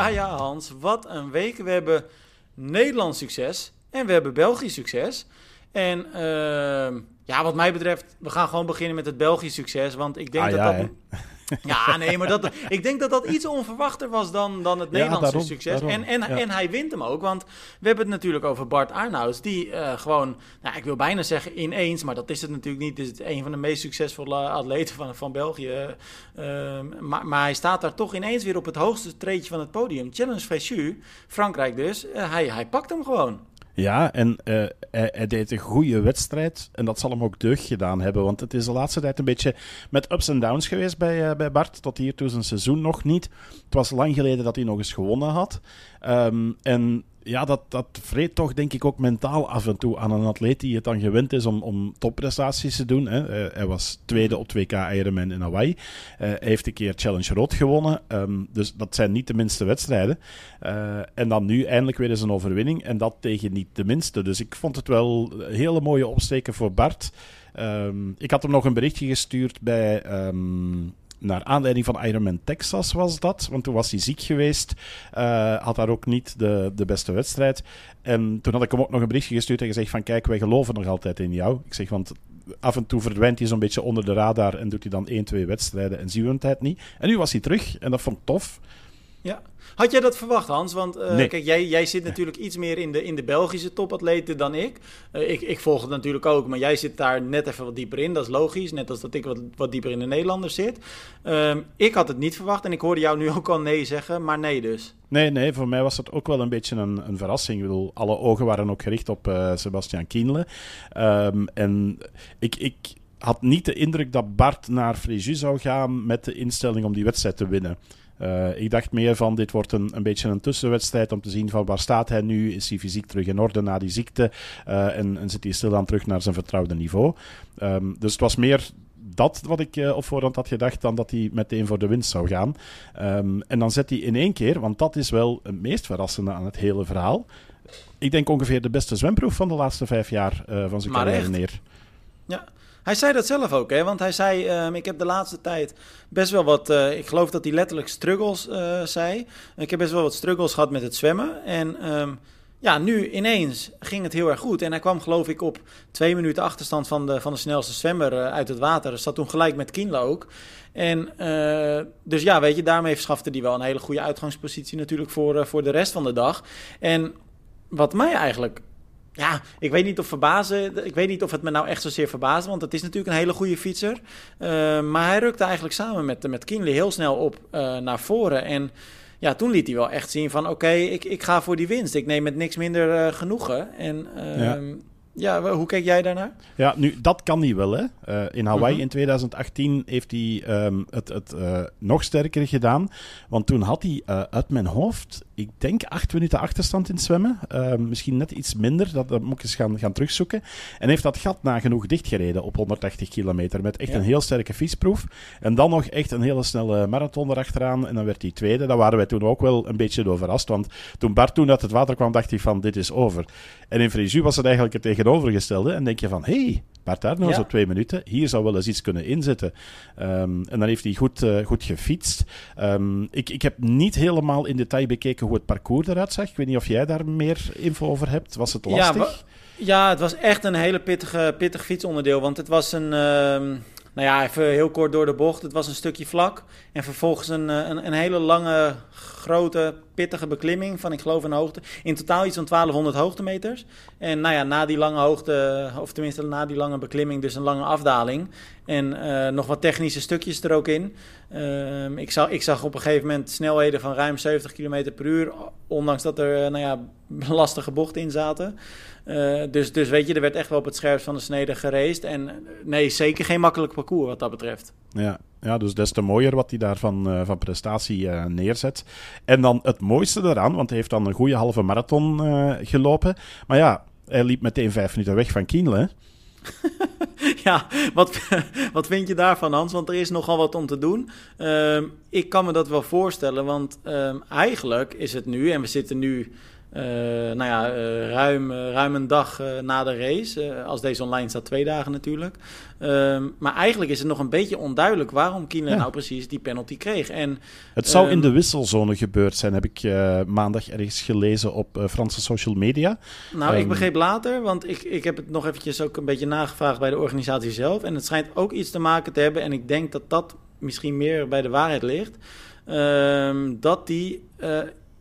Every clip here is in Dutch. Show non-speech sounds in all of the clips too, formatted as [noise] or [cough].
Ja, ja, Hans. Wat een week. We hebben Nederlands succes en we hebben Belgisch succes. En uh, ja, wat mij betreft, we gaan gewoon beginnen met het Belgisch succes. Want ik denk Ah, dat ja, dat... [laughs] Ja, nee, maar dat, ik denk dat dat iets onverwachter was dan, dan het Nederlandse daarom, succes. daarom, en, en, ja. en hij wint hem ook, want we hebben het natuurlijk over Bart Arnouds. Die eh, gewoon, nou, ik wil bijna zeggen ineens, maar dat is het natuurlijk niet. Het is een van de meest succesvolle atleten van, van België. Ehm, maar, maar hij staat daar toch ineens weer op het hoogste treedje van het podium. Challenge Fréjus, Frankrijk dus. Eh, hij, hij pakt hem gewoon. Ja, en eh, hij, deed een goede wedstrijd. En dat zal hem ook deugd gedaan hebben. Want het is de laatste tijd een beetje met ups en downs geweest bij, eh, bij Bart. Tot hier toe zijn seizoen nog niet. Het was lang geleden dat hij nog eens gewonnen had. Ehm, en ja, dat, dat vreet toch denk ik ook mentaal af en toe aan een atleet die het dan gewend is om, om topprestaties te doen. Hè. Eh, hij was tweede op 2K Ironman in Hawaii. Eh, hij heeft een keer Challenge Rood gewonnen. Ehm, dus dat zijn niet de minste wedstrijden. Eh, en dan nu eindelijk weer eens een overwinning. En dat tegen niet de minste. Dus ik vond het wel een hele mooie opsteken voor Bart. Ehm, ik had hem nog een berichtje gestuurd bij... naar aanleiding van Ironman Texas was dat. Want toen was hij ziek geweest. eh, had daar ook niet de, de beste wedstrijd. En toen had ik hem ook nog een berichtje gestuurd en gezegd van... Kijk, wij geloven nog altijd in jou. Ik zeg, want af en toe verdwijnt hij zo'n beetje onder de radar... en doet hij dan één, twee wedstrijden en zien we tijd niet. En nu was hij terug en dat vond ik tof. Ja. Had jij dat verwacht, Hans? Want eh, Nee. kijk, jij, jij zit natuurlijk iets meer in de, in de Belgische topatleten dan ik. Eh, ik. Ik volg het natuurlijk ook, maar jij zit daar net even wat dieper in. Dat is logisch, net als dat ik wat, wat dieper in de Nederlanders zit. Ehm, ik had het niet verwacht en ik hoorde jou nu ook al nee zeggen, maar nee dus. Nee, nee, voor mij was het ook wel een beetje een, een verrassing. Ik bedoel, alle ogen waren ook gericht op eh, Sebastian Kienle. Ehm, en ik, ik had niet de indruk dat Bart naar Fréjus zou gaan met de instelling om die wedstrijd te winnen. Eh, ik dacht meer van, dit wordt een, een beetje een tussenwedstrijd om te zien van waar staat hij nu? Is hij fysiek terug in orde na die ziekte? Eh, en, en zit hij stilaan terug naar zijn vertrouwde niveau? Ehm, dus het was meer dat wat ik eh, op voorhand had gedacht dan dat hij meteen voor de winst zou gaan. Ehm, en dan zet hij in één keer, want dat is wel het meest verrassende aan het hele verhaal. Ik denk ongeveer de beste zwemproef van de laatste vijf jaar van zijn Maar carrière echt? neer. Ja. Hij zei dat zelf ook, hè? want hij zei: ehm, Ik heb de laatste tijd best wel wat. eh, ik geloof dat hij letterlijk struggles eh, zei. Ik heb best wel wat struggles gehad met het zwemmen. En ehm, ja, nu ineens ging het heel erg goed. En hij kwam, geloof ik, op twee minuten achterstand van de, van de snelste zwemmer eh, uit het water. Zat toen gelijk met Kienle ook. En dus ja, weet je, daarmee verschafte hij wel een hele goede uitgangspositie natuurlijk voor, voor de rest van de dag. En wat mij eigenlijk ja, ik weet niet of verbazen. Ik weet niet of het me nou echt zozeer verbaasde. Want het is natuurlijk een hele goede fietser. Uh, maar hij rukte eigenlijk samen met, met Kinley heel snel op uh, naar voren. En ja, toen liet hij wel echt zien van... oké, ik, ik ga voor die winst. Ik neem met niks minder uh, genoegen. En ja. Ja. hoe kijk jij daarnaar? Ja, nu, dat kan hij wel, hè. Uh, in Hawaii -hmm. in 2018 heeft hij um, het, het uh, nog sterker gedaan. Want toen had hij uh, uit mijn hoofd, ik denk acht minuten achterstand in het zwemmen. misschien net iets minder, dat, dat moet ik eens gaan, gaan terugzoeken. En heeft dat gat nagenoeg dichtgereden op 180 kilometer. Met echt ja. een heel sterke fietsproef. En dan nog echt een hele snelle marathon erachteraan. En dan werd hij tweede. Daar waren wij toen ook wel een beetje door verrast. Want toen Bart toen uit het water kwam, dacht hij van, dit is over. En in Fréjus was het eigenlijk het tegenovergestelde. En denk je van, hé, hey, Bart Arnoux ja. op twee minuten. Hier zou wel eens iets kunnen inzetten. Um, en dan heeft hij goed, uh, goed gefietst. Um, ik, ik heb niet helemaal in detail bekeken hoe het parcours eruit zag. Ik weet niet of jij daar meer info over hebt. Was het lastig? Ja, ja het was echt een hele pittige, pittig fietsonderdeel. Want het was een... Uh, nou ja, even heel kort door de bocht. Het was een stukje vlak. En vervolgens een, een, een hele lange, grote, pittige beklimming van, ik geloof, een hoogte. In totaal iets van 1200 hoogtemeters. En nou ja, na die lange hoogte, of tenminste na die lange beklimming, dus een lange afdaling. En uh, nog wat technische stukjes er ook in. Uh, ik, zag, ik zag op een gegeven moment snelheden van ruim 70 km per uur. Ondanks dat er uh, nou ja, [laughs] lastige bochten in zaten. Uh, dus, dus weet je, er werd echt wel op het scherpst van de snede gereest. En nee, zeker geen makkelijk parcours wat dat betreft. Ja, ja dus des te mooier wat hij daar van, uh, van prestatie uh, neerzet. En dan het mooiste eraan, want hij heeft dan een goede halve marathon uh, gelopen. Maar ja, hij liep meteen vijf minuten weg van Kienle. [laughs] ja, wat, [laughs] wat vind je daarvan, Hans? Want er is nogal wat om te doen. Uh, ik kan me dat wel voorstellen, want uh, eigenlijk is het nu, en we zitten nu nou ja, ruim, ruim een dag na de race. als deze online staat, twee dagen natuurlijk. Ehm, maar eigenlijk is het nog een beetje onduidelijk waarom Kienle nou precies die penalty kreeg. En, het zou in ehm, de wisselzone gebeurd zijn, heb ik maandag ergens gelezen op Franse social media. Nou, ik begreep later, want ik, ik heb het nog eventjes ook een beetje nagevraagd bij de organisatie zelf. En het schijnt ook iets te maken te hebben, en ik denk dat dat misschien meer bij de waarheid ligt. Ehm, dat die uh,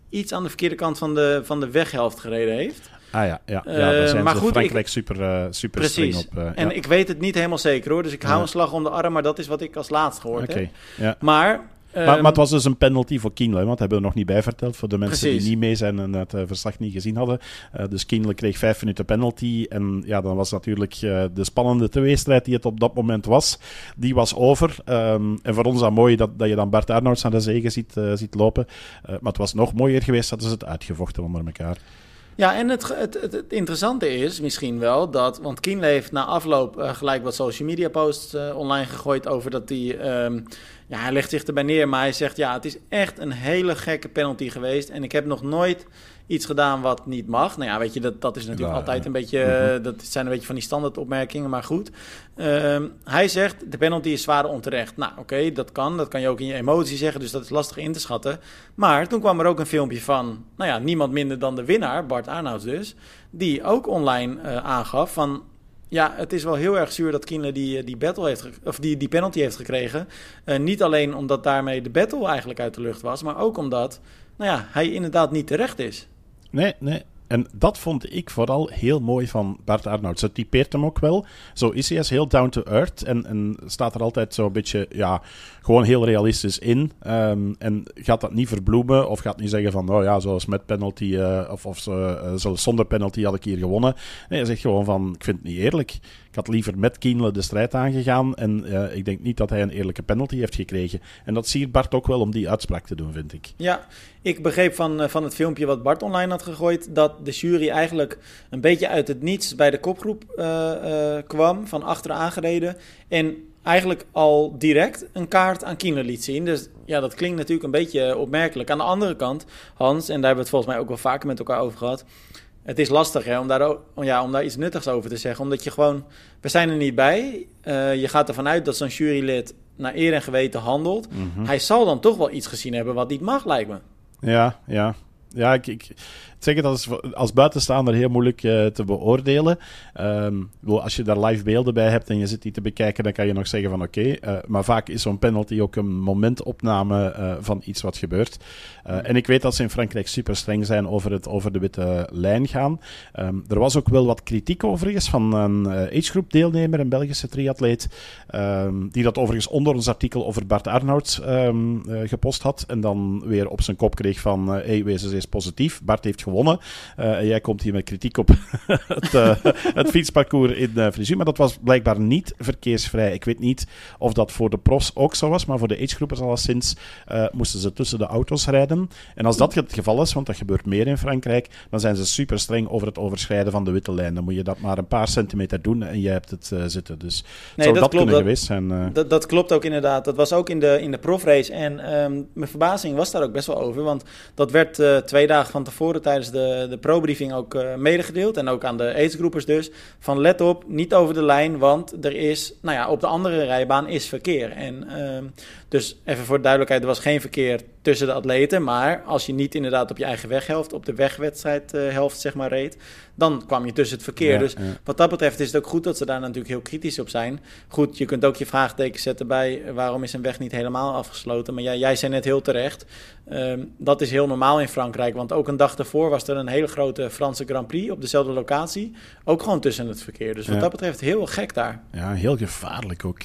iets aan de verkeerde kant van de, van de weghelft gereden heeft. Ah ja, ja, ja daar zijn uh, maar goed, Frankrijk ik, super, uh, super precies. op. Uh, en ik weet het niet helemaal zeker hoor, dus ik hou een slag om de arm, maar dat is wat ik als laatst gehoord okay, heb. Ja. Maar maar, maar, het was dus een penalty voor Kienle, want dat hebben we nog niet bijverteld voor de mensen die niet mee zijn en het uh, verslag niet gezien hadden. Uh, dus Kienle kreeg vijf minuten penalty en ja, dan was natuurlijk uh, de spannende tweestrijd die het op dat moment was, die was over. Um, en voor ons dan mooi dat, dat je dan Bart Arnouds aan de zegen ziet, ziet lopen. maar het was nog mooier geweest dat ze het uitgevochten onder elkaar. Ja, en het, het, het, interessante is misschien wel dat, want Kienle heeft na afloop gelijk wat social media posts online gegooid over dat hij... Um, ja, hij legt zich erbij neer, maar hij zegt ja, het is echt een hele gekke penalty geweest. En ik heb nog nooit iets gedaan wat niet mag. Nou ja, weet je, dat, dat is natuurlijk altijd een beetje, mhm. dat zijn een beetje van die standaard opmerkingen, maar goed. Ehm, hij zegt, de penalty is zwaar onterecht. Nou, oké, dat kan. Dat kan je ook in je emotie zeggen, dus dat is lastig in te schatten. Maar toen kwam er ook een filmpje van, nou ja, niemand minder dan de winnaar, Bart Arnouds dus, die ook online uh, aangaf van, ja, het is wel heel erg zuur dat Kienle die, eh, die, battle heeft of die, die penalty heeft gekregen. Niet alleen omdat daarmee de battle eigenlijk uit de lucht was, maar ook omdat nou ja, hij inderdaad niet terecht is. Nee, nee. En dat vond ik vooral heel mooi van Bart Arnoud. Ze typeert hem ook wel. Zo is hij als heel down to earth. En, en staat er altijd zo een beetje, ja, gewoon heel realistisch in. Um, en gaat dat niet verbloemen of gaat niet zeggen van, nou ja, zoals met penalty uh, of, of uh, zonder penalty had ik hier gewonnen. Nee, hij zegt gewoon van, ik vind het niet eerlijk. Ik had liever met Kienle de strijd aangegaan. En ik denk niet dat hij een eerlijke penalty heeft gekregen. En dat zie Bart ook wel om die uitspraak te doen, vind ik. Ja, ik begreep van, van het filmpje wat Bart online had gegooid... dat de jury eigenlijk een beetje uit het niets bij de kopgroep kwam, van achteren aangereden. En eigenlijk al direct een kaart aan Kienle liet zien. Dus ja, dat klinkt natuurlijk een beetje opmerkelijk. Aan de andere kant, Hans, en daar hebben we het volgens mij ook wel vaker met elkaar over gehad. Het is lastig hè, om, daar, ja, om daar iets nuttigs over te zeggen. Omdat je gewoon, we zijn er niet bij. Uh, je gaat ervan uit dat zo'n jurylid naar eer en geweten handelt. Mhm. Hij zal dan toch wel iets gezien hebben wat niet mag, lijkt me. Ja, ja. Ja, ik, ik, zeg dat als buitenstaander heel moeilijk uh, te beoordelen. Um, als je daar live beelden bij hebt en je zit die te bekijken, dan kan je nog zeggen van oké. Eh, maar vaak is zo'n penalty ook een momentopname uh, van iets wat gebeurt. en ik weet dat ze in Frankrijk super streng zijn over, het, over de witte lijn gaan. Um, er was ook wel wat kritiek overigens van een agegroep deelnemer, een Belgische triatleet, um, die dat overigens onder ons artikel over Bart Arnouds gepost had. En dan weer op zijn kop kreeg van hey, wees positief. Bart heeft gewonnen. Uh, en jij komt hier met kritiek op [laughs] het, uh, het, fietsparcours in uh, Maar dat was blijkbaar niet verkeersvrij. Ik weet niet of dat voor de profs ook zo was, maar voor de agegroepers alleszins moesten ze tussen de auto's rijden. En als dat het geval is, want dat gebeurt meer in Frankrijk, dan zijn ze super streng over het overschrijden van de witte lijn. Dan moet je dat maar een paar centimeter doen en je hebt het zitten. Dus nee, zou dat, dat kunnen geweest zijn. Dat, dat, klopt ook inderdaad. Dat was ook in de, in de profrace. En um, mijn verbazing was daar ook best wel over, want dat werd twee dagen van tevoren tijdens de, de pro-briefing ook uh, medegedeeld. En ook aan de aidsgroepers dus. Van let op, niet over de lijn, want er is, nou ja, op de andere rijbaan is verkeer. En uh, dus even voor de duidelijkheid, er was geen verkeer tussen de atleten. Maar als je niet inderdaad op je eigen weghelft, op de wegwedstrijdhelft uh, zeg maar reed, dan kwam je tussen het verkeer. dus wat dat betreft is het ook goed dat ze daar natuurlijk heel kritisch op zijn. Goed, je kunt ook je vraagteken zetten bij waarom is een weg niet helemaal afgesloten. Maar jij, jij zei net heel terecht, um, dat is heel normaal in Frankrijk. Want ook een dag daarvoor was er een hele grote Franse Grand Prix op dezelfde locatie. Ook gewoon tussen het verkeer. Dus wat dat betreft heel gek daar. Ja, heel gevaarlijk ook.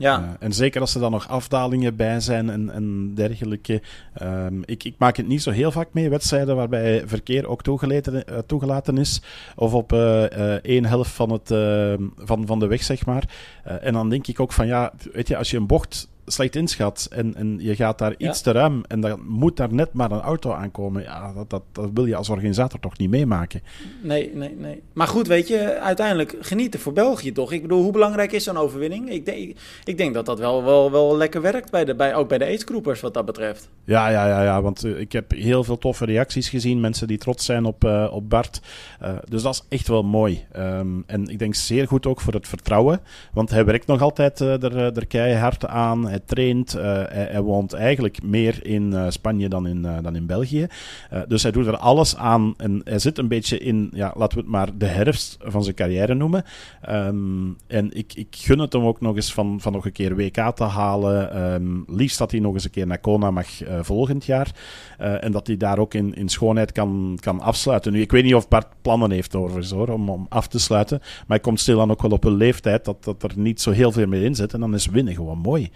Ja. Uh, en zeker als er dan nog afdalingen bij zijn en, en dergelijke. Um, ik, ik, maak het niet zo heel vaak mee, wedstrijden waarbij verkeer ook toegelaten, uh, toegelaten is. Of op uh, één helft van, het, ehm, van, van de weg, zeg maar. en dan denk ik ook van ja, weet je, als je een bocht slecht inschat en, en je gaat daar iets te ruim en dan moet daar net maar een auto aankomen, ja, dat, dat, dat wil je als organisator toch niet meemaken. Nee, nee, nee. Maar goed, weet je, uiteindelijk genieten voor België toch? Ik bedoel, hoe belangrijk is zo'n overwinning? Ik denk, ik denk dat dat wel, wel, wel lekker werkt, bij de, bij, ook bij de aidsgroepers wat dat betreft. Ja, ja, ja, ja want uh, ik heb heel veel toffe reacties gezien, mensen die trots zijn op, uh, op Bart. Uh, dus dat is echt wel mooi. Um, en ik denk zeer goed ook voor het vertrouwen, want hij werkt nog altijd er, er keihard aan, hij traint, hij, hij, woont eigenlijk meer in Spanje dan in, dan in België. dus hij doet er alles aan en hij zit een beetje in, ja, laten we het maar de herfst van zijn carrière noemen. Um, en ik, ik gun het hem ook nog eens van, van nog een keer WK te halen. Um, liefst dat hij nog eens een keer naar Kona mag volgend jaar. En dat hij daar ook in, in schoonheid kan, kan afsluiten. Nu, ik weet niet of Bart plannen heeft over hoor, om, om af te sluiten. Maar hij komt stilaan ook wel op een leeftijd dat, dat er niet zo heel veel meer in zit. En dan is winnen gewoon mooi.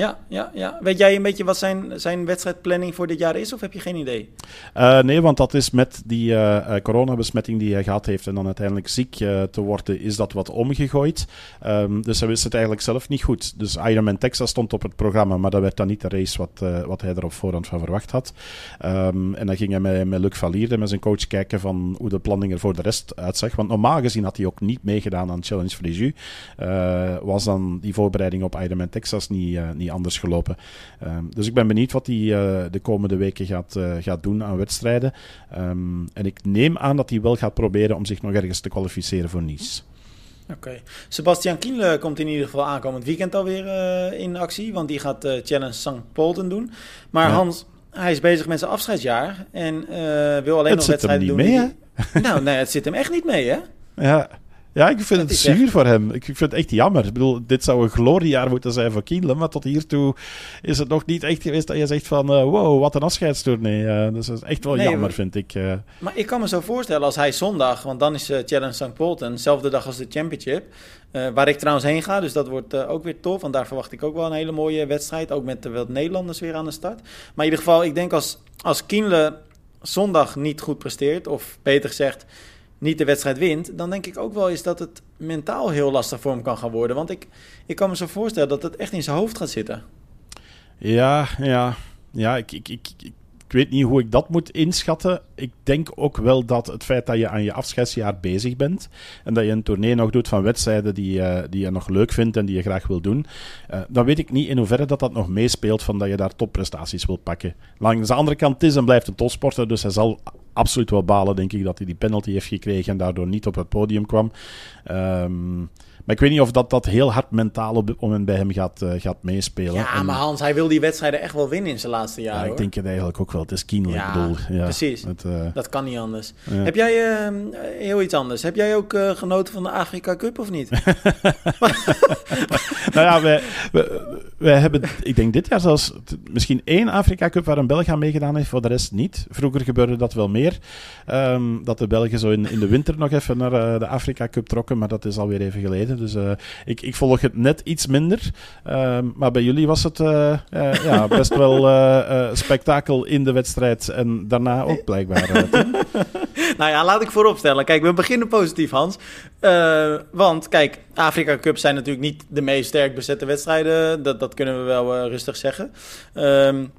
Ja, ja, ja. Weet jij een beetje wat zijn, zijn wedstrijdplanning voor dit jaar is, of heb je geen idee? Uh, nee, want dat is met die uh, coronabesmetting die hij gehad heeft en dan uiteindelijk ziek te worden, is dat wat omgegooid. Um, dus hij wist het eigenlijk zelf niet goed. Dus Ironman Texas stond op het programma, maar dat werd dan niet de race wat, wat hij er op voorhand van verwacht had. Um, en dan ging hij met, met Luc Valierde, met zijn coach, kijken van hoe de planning er voor de rest uitzag. Want normaal gezien had hij ook niet meegedaan aan Challenge Fréjus. was dan die voorbereiding op Ironman Texas niet, niet anders gelopen. Um, dus ik ben benieuwd wat hij uh, de komende weken gaat, uh, gaat doen aan wedstrijden. Um, en ik neem aan dat hij wel gaat proberen om zich nog ergens te kwalificeren voor Nice. Oké. Okay. Sebastian Kienle komt in ieder geval aankomend weekend alweer uh, in actie, want die gaat uh, Challenge St. Polten doen. Maar ja. Hans, hij is bezig met zijn afscheidsjaar en wil alleen het nog wedstrijden doen. Het zit hem niet mee, hè? nou, nee, het zit hem echt niet mee, hè? [laughs] Ja. Ja, ik vind het zuur echt... voor hem. Ik vind het echt jammer. Ik bedoel, dit zou een gloriejaar moeten zijn voor Kienle, maar tot hiertoe is het nog niet echt geweest dat je zegt van, uh, wow, wat een afscheidstournee. Uh, dus dat is echt wel nee, jammer, maar, vind ik. Uh. Maar ik kan me zo voorstellen als hij zondag, want dan is Challenge St. Polten, dezelfde dag als de Championship, waar ik trouwens heen ga, dus dat wordt ook weer tof, want daar verwacht ik ook wel een hele mooie wedstrijd, ook met wat Nederlanders weer aan de start. Maar in ieder geval, ik denk als, als Kienle zondag niet goed presteert, of beter gezegd, niet de wedstrijd wint, dan denk ik ook wel eens dat het mentaal heel lastig voor hem kan gaan worden. Want ik, ik kan me zo voorstellen dat het echt in zijn hoofd gaat zitten. Ja, ja. Ja, ik, ik, ik, weet niet hoe ik dat moet inschatten. Ik denk ook wel dat het feit dat je aan je afscheidsjaar bezig bent en dat je een tournee nog doet van wedstrijden die, uh, die je nog leuk vindt en die je graag wil doen, uh, dan weet ik niet in hoeverre dat dat nog meespeelt van dat je daar topprestaties wilt pakken. Langs de andere kant is en blijft een topsporter, dus hij zal absoluut wel balen, denk ik, dat hij die penalty heeft gekregen en daardoor niet op het podium kwam. Um, maar ik weet niet of dat, dat heel hard mentaal op dit moment bij hem gaat, uh, gaat meespelen. Ja, en, maar Hans, hij wil die wedstrijden echt wel winnen in zijn laatste jaar. Ja, ik denk het eigenlijk ook wel. Het is ja, ik bedoel. Ja, precies. Het, uh, dat kan niet anders. Ja. Heb jij, uh, heel iets anders, heb jij ook genoten van de Afrika Cup of niet? [laughs] nou ja, wij, wij, wij, hebben, ik denk dit jaar zelfs misschien één Afrika Cup waar een Belg aan meegedaan heeft, voor de rest niet. Vroeger gebeurde dat wel meer. Um, dat de Belgen zo in, in de winter nog even naar de Afrika Cup trokken, maar dat is alweer even geleden. Dus uh, ik, ik volg het net iets minder. Um, maar bij jullie was het uh, ja, [laughs] best wel spektakel in de wedstrijd en daarna ook blijkbaar. [laughs] nou ja, laat ik vooropstellen. Kijk, we beginnen positief, Hans. Want kijk, Afrika Cup zijn natuurlijk niet de meest sterk bezette wedstrijden. Dat, dat kunnen we wel rustig zeggen. Um,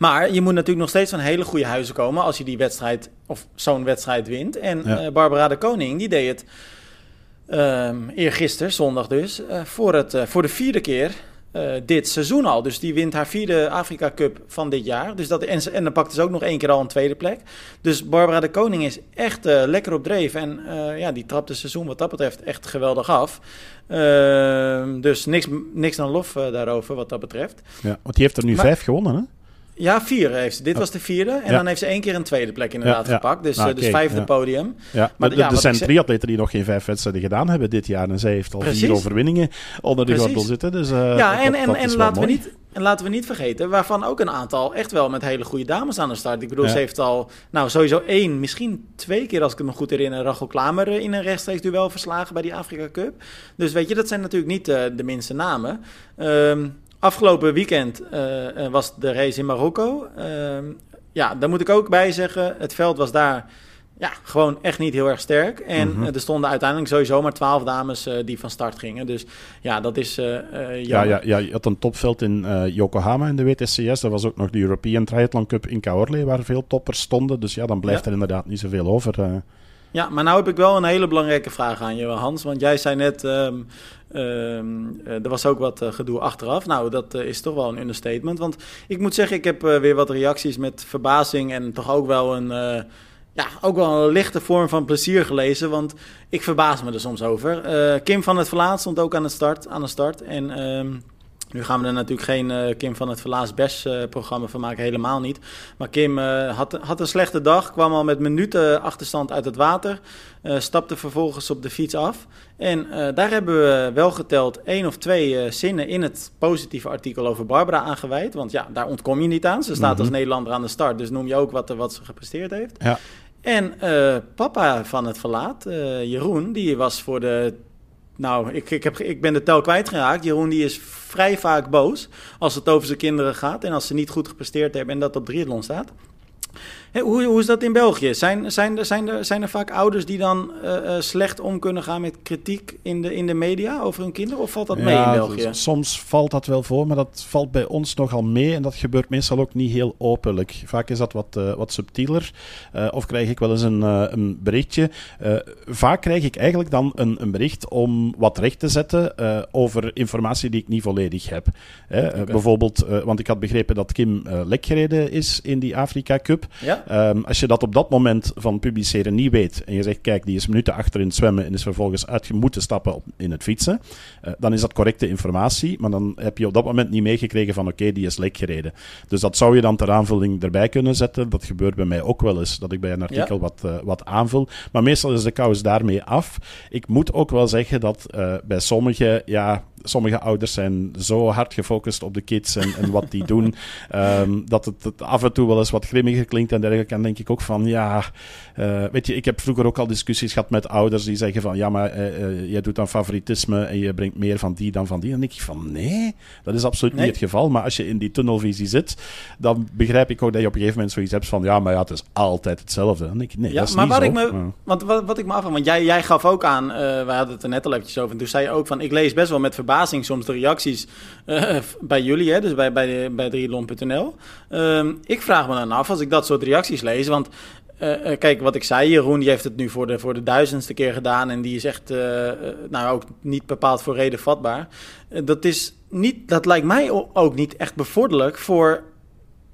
maar je moet natuurlijk nog steeds van hele goede huizen komen als je die wedstrijd of zo'n wedstrijd wint. En ja. uh, Barbara de Koning, die deed het um, eergisteren, zondag dus, voor, het, voor de vierde keer uh, dit seizoen al. Dus die wint haar vierde Afrika Cup van dit jaar. Dus dat, en, en dan pakt ze ook nog één keer al een tweede plek. Dus Barbara de Koning is echt uh, lekker op dreef. En uh, ja, die trapt het seizoen wat dat betreft echt geweldig af. Ehm, dus niks, niks dan lof daarover wat dat betreft. Ja, want die heeft er nu maar, vijf gewonnen, hè? Ja, vier heeft ze. Dit was de vierde. En ja. dan heeft ze één keer een tweede plek inderdaad ja, ja. gepakt. Dus, nou, dus vijfde podium. Ja. Maar, er zijn drie atleten die nog geen vijf wedstrijden gedaan hebben dit jaar. En zij heeft al Precies. vier overwinningen onder de gordel zitten. Dus, uh, ja, en, dat, en, dat en laten, we niet, en laten we niet vergeten, waarvan ook een aantal echt wel met hele goede dames aan de start. Ik bedoel, ze heeft al, nou sowieso één, misschien twee keer als ik me goed herinner, Rachel Klamer in een rechtstreeks duel verslagen bij die Afrika Cup. Dus weet je, dat zijn natuurlijk niet uh, de minste namen. Um, Afgelopen weekend uh, was de race in Marokko. Uh, ja, daar moet ik ook bij zeggen, het veld was daar ja, gewoon echt niet heel erg sterk. En Mhm. eh, er stonden uiteindelijk sowieso maar twaalf dames eh, die van start gingen. Dus ja, dat is eh eh, Ja, ja, ja, je had een topveld in eh, Yokohama in de WTCS. Er was ook nog de European Triathlon Cup in Caorle, waar veel toppers stonden. Dus ja, dan blijft Ja. er inderdaad niet zoveel over. eh. Ja, maar nou heb ik wel een hele belangrijke vraag aan je, Hans. Want jij zei net, ehm, ehm, eh, er was ook wat eh, gedoe achteraf. Nou, dat eh, is toch wel een understatement. Want ik moet zeggen, ik heb weer wat reacties met verbazing en toch ook wel een... ja, ook wel een lichte vorm van plezier gelezen, want ik verbaas me er soms over. Kim van het Verlaat stond ook aan de start. Aan de start en ehm, nu gaan we er natuurlijk geen eh, Kim van het Verlaat Best eh, programma van maken, helemaal niet. Maar Kim eh, had, had een slechte dag, kwam al met minuten achterstand uit het water. stapte vervolgens op de fiets af. En daar hebben we wel geteld één of twee zinnen in het positieve artikel over Barbara aangeweid. Want ja, daar ontkom je niet aan. Ze staat Mhm. als Nederlander aan de start, dus noem je ook wat, wat ze gepresteerd heeft. Ja. En papa van het verlaat, Jeroen, die was voor de... Nou, ik, ik, heb, ik ben de tel kwijtgeraakt. Jeroen die is vrij vaak boos als het over zijn kinderen gaat... en als ze niet goed gepresteerd hebben en dat op triathlon staat. Hoe, hoe is dat in België? Zijn, zijn, er, zijn, er, zijn er vaak ouders die dan eh, eh, slecht om kunnen gaan met kritiek in de, in de media over hun kinderen? Of valt dat mee in België? Soms valt dat wel voor, maar dat valt bij ons nogal mee. En dat gebeurt meestal ook niet heel openlijk. Vaak is dat wat, eh, wat subtieler. Of krijg ik wel eens een, een berichtje. Vaak krijg ik eigenlijk dan een, een bericht om wat recht te zetten over informatie die ik niet volledig heb. Hè, bijvoorbeeld, want ik had begrepen dat Kim eh, lek gereden is in die Afrika Cup. Ja? Ehm, als je dat op dat moment van publiceren niet weet en je zegt, kijk, die is minuten achter in het zwemmen en is vervolgens uit moeten stappen op, in het fietsen, eh, dan is dat correcte informatie, maar dan heb je op dat moment niet meegekregen van, oké, die is lek gereden. Dus dat zou je dan ter aanvulling erbij kunnen zetten. Dat gebeurt bij mij ook wel eens, dat ik bij een artikel Ja. wat, eh, wat aanvul. Maar meestal is de kous daarmee af. Ik moet ook wel zeggen dat eh, bij sommige, ja, sommige ouders zijn zo hard gefocust op de kids en, en wat die doen, [laughs] ehm, dat het, het af en toe wel eens wat grimmiger klinkt en dergelijke. En denk ik ook van, ja, eh, weet je, ik heb vroeger ook al discussies gehad met ouders die zeggen van, ja, maar eh, eh, jij doet dan favoritisme en je brengt meer van die dan van die. En denk ik van, nee, dat is absoluut Nee. niet het geval. Maar als je in die tunnelvisie zit, dan begrijp ik ook dat je op een gegeven moment zoiets hebt van, ja, maar ja, het is altijd hetzelfde. Dan denk ik, nee, Ja, dat is maar niet wat zo. ik me-. Want wat, wat ik me afvraag, want jij, jij gaf ook aan, we hadden het er net al eventjes over, en toen zei je ook van, ik lees best wel met verbazing soms de reacties eh, bij jullie, hè, dus bij, bij, bij triathlon.nl. Ehm, ik vraag me dan af, als ik dat soort reacties lees, want eh, eh, kijk, wat ik zei, Jeroen die heeft het nu voor de, voor de duizendste keer gedaan en die is echt, nou ook niet bepaald voor reden vatbaar. Dat is niet, dat lijkt mij ook niet echt bevorderlijk voor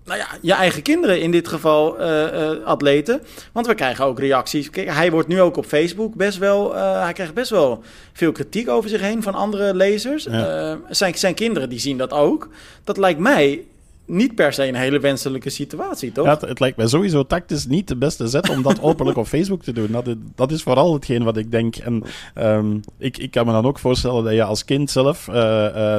nou ja, je eigen kinderen in dit geval, eh, eh, atleten. Want we krijgen ook reacties. Kijk, hij wordt nu ook op Facebook best wel. eh, hij krijgt best wel veel kritiek over zich heen van andere lezers. Ja. Zijn, zijn kinderen die zien dat ook. Dat lijkt mij niet per se een hele wenselijke situatie, toch? Ja, het, het lijkt mij sowieso tactisch niet de beste zet om dat [laughs] openlijk op Facebook te doen. Dat, is- dat is vooral hetgeen wat ik denk. En ehm, ik, ik kan me dan ook voorstellen dat je als kind zelf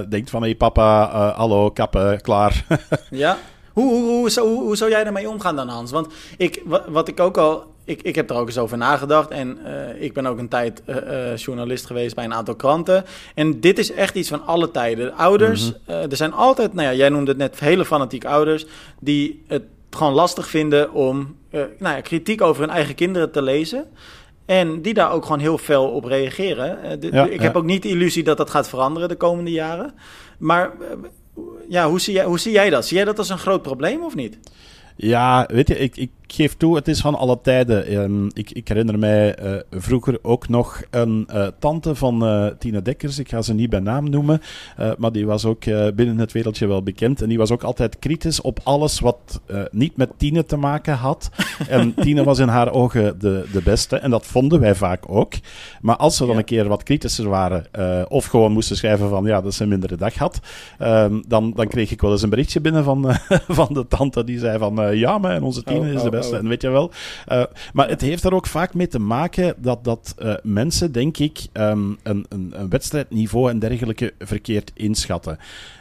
denkt van... Hé hey, papa, eh, hallo, kappen, klaar. Ja. [laughs] Hoe, hoe, hoe, zou- hoe, hoe zou jij daarmee omgaan dan, Hans? Want ik, wa- wat ik ook al. Ik, ik heb er ook eens over nagedacht. En eh, ik ben ook een tijd eh, eh, journalist geweest bij een aantal kranten. En dit is echt iets van alle tijden. De Ouders, eh, er zijn altijd, nou ja, jij noemde het net hele fanatieke ouders. die het gewoon lastig vinden om nou ja, kritiek over hun eigen kinderen te lezen. En die daar ook gewoon heel fel op reageren. De- Ja, de- ik ja. heb ook niet de illusie dat dat gaat veranderen de komende jaren. Maar ja, hoe zie, jij, hoe zie jij dat? Zie jij dat als een groot probleem of niet? Ja, weet je, ik, ik geef toe, het is van alle tijden. Ehm, ik, ik herinner mij eh, vroeger ook nog een eh, tante van eh Tina Dekkers. Ik ga ze niet bij naam noemen, maar die was ook binnen het wereldje wel bekend. En die was ook altijd kritisch op alles wat niet met Tine te maken had. [laughs] En Tine was in haar ogen de, de beste. En dat vonden wij vaak ook. Maar als ze dan Ja. een keer wat kritischer waren, of gewoon moesten schrijven van ja, dat ze een mindere dag had, ehm, dan, dan kreeg ik wel eens een berichtje binnen van, [laughs] van de tante die zei van ja, maar onze Tine Oh, is de oh, beste. Oh. En weet je wel. eh, maar het heeft er ook vaak mee te maken dat, dat eh, mensen, denk ik, ehm, een, een, een wedstrijdniveau en dergelijke verkeerd inschatten.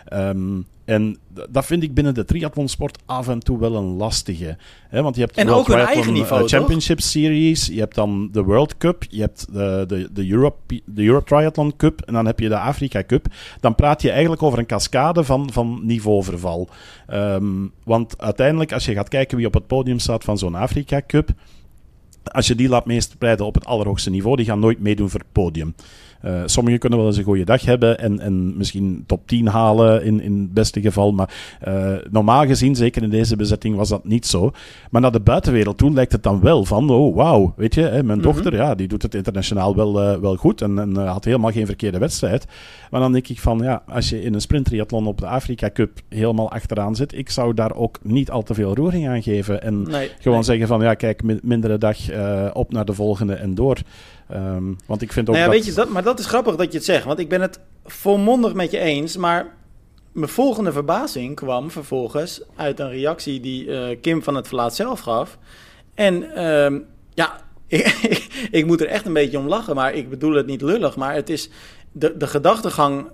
Ehm, en dat vind ik binnen de triathlonsport af en toe wel een lastige. Hè? Want je hebt En ook hun Triathlon, eigen eh, niveau? Championship Series, je hebt dan de World Cup, je hebt de, de, de, Europe, de Europe Triathlon Cup en dan heb je de Afrika Cup. Dan praat je eigenlijk over een cascade van, van niveauverval. Ehm, want uiteindelijk, als je gaat kijken wie op het podium staat van zo'n Afrika Cup, als je die laat meespreiden op het allerhoogste niveau, die gaan nooit meedoen voor het podium. Uh, sommigen kunnen wel eens een goede dag hebben en, en misschien top 10 halen in, in het beste geval. Maar uh, normaal gezien, zeker in deze bezetting, was dat niet zo. Maar naar de buitenwereld toe lijkt het dan wel van, oh wauw, weet je, hè, mijn mm -hmm. dochter, ja, die doet het internationaal wel, uh, wel goed en, en had helemaal geen verkeerde wedstrijd. Maar dan denk ik van, ja, als je in een sprinttriathlon op de Afrika Cup helemaal achteraan zit, ik zou daar ook niet al te veel roering aan geven. En nee, gewoon nee. zeggen van, ja, kijk, mindere dag op naar de volgende en door. Um, want ik vind ook nou ja, dat... Weet je, dat, maar dat is grappig dat je het zegt. Want ik ben het volmondig met je eens. Maar mijn volgende verbazing kwam vervolgens uit een reactie die uh, Kim van het Verlaat zelf gaf. En um, ja, [laughs] ik, ik, moet er echt een beetje om lachen. Maar ik bedoel het niet lullig. Maar het is de, de gedachtegang...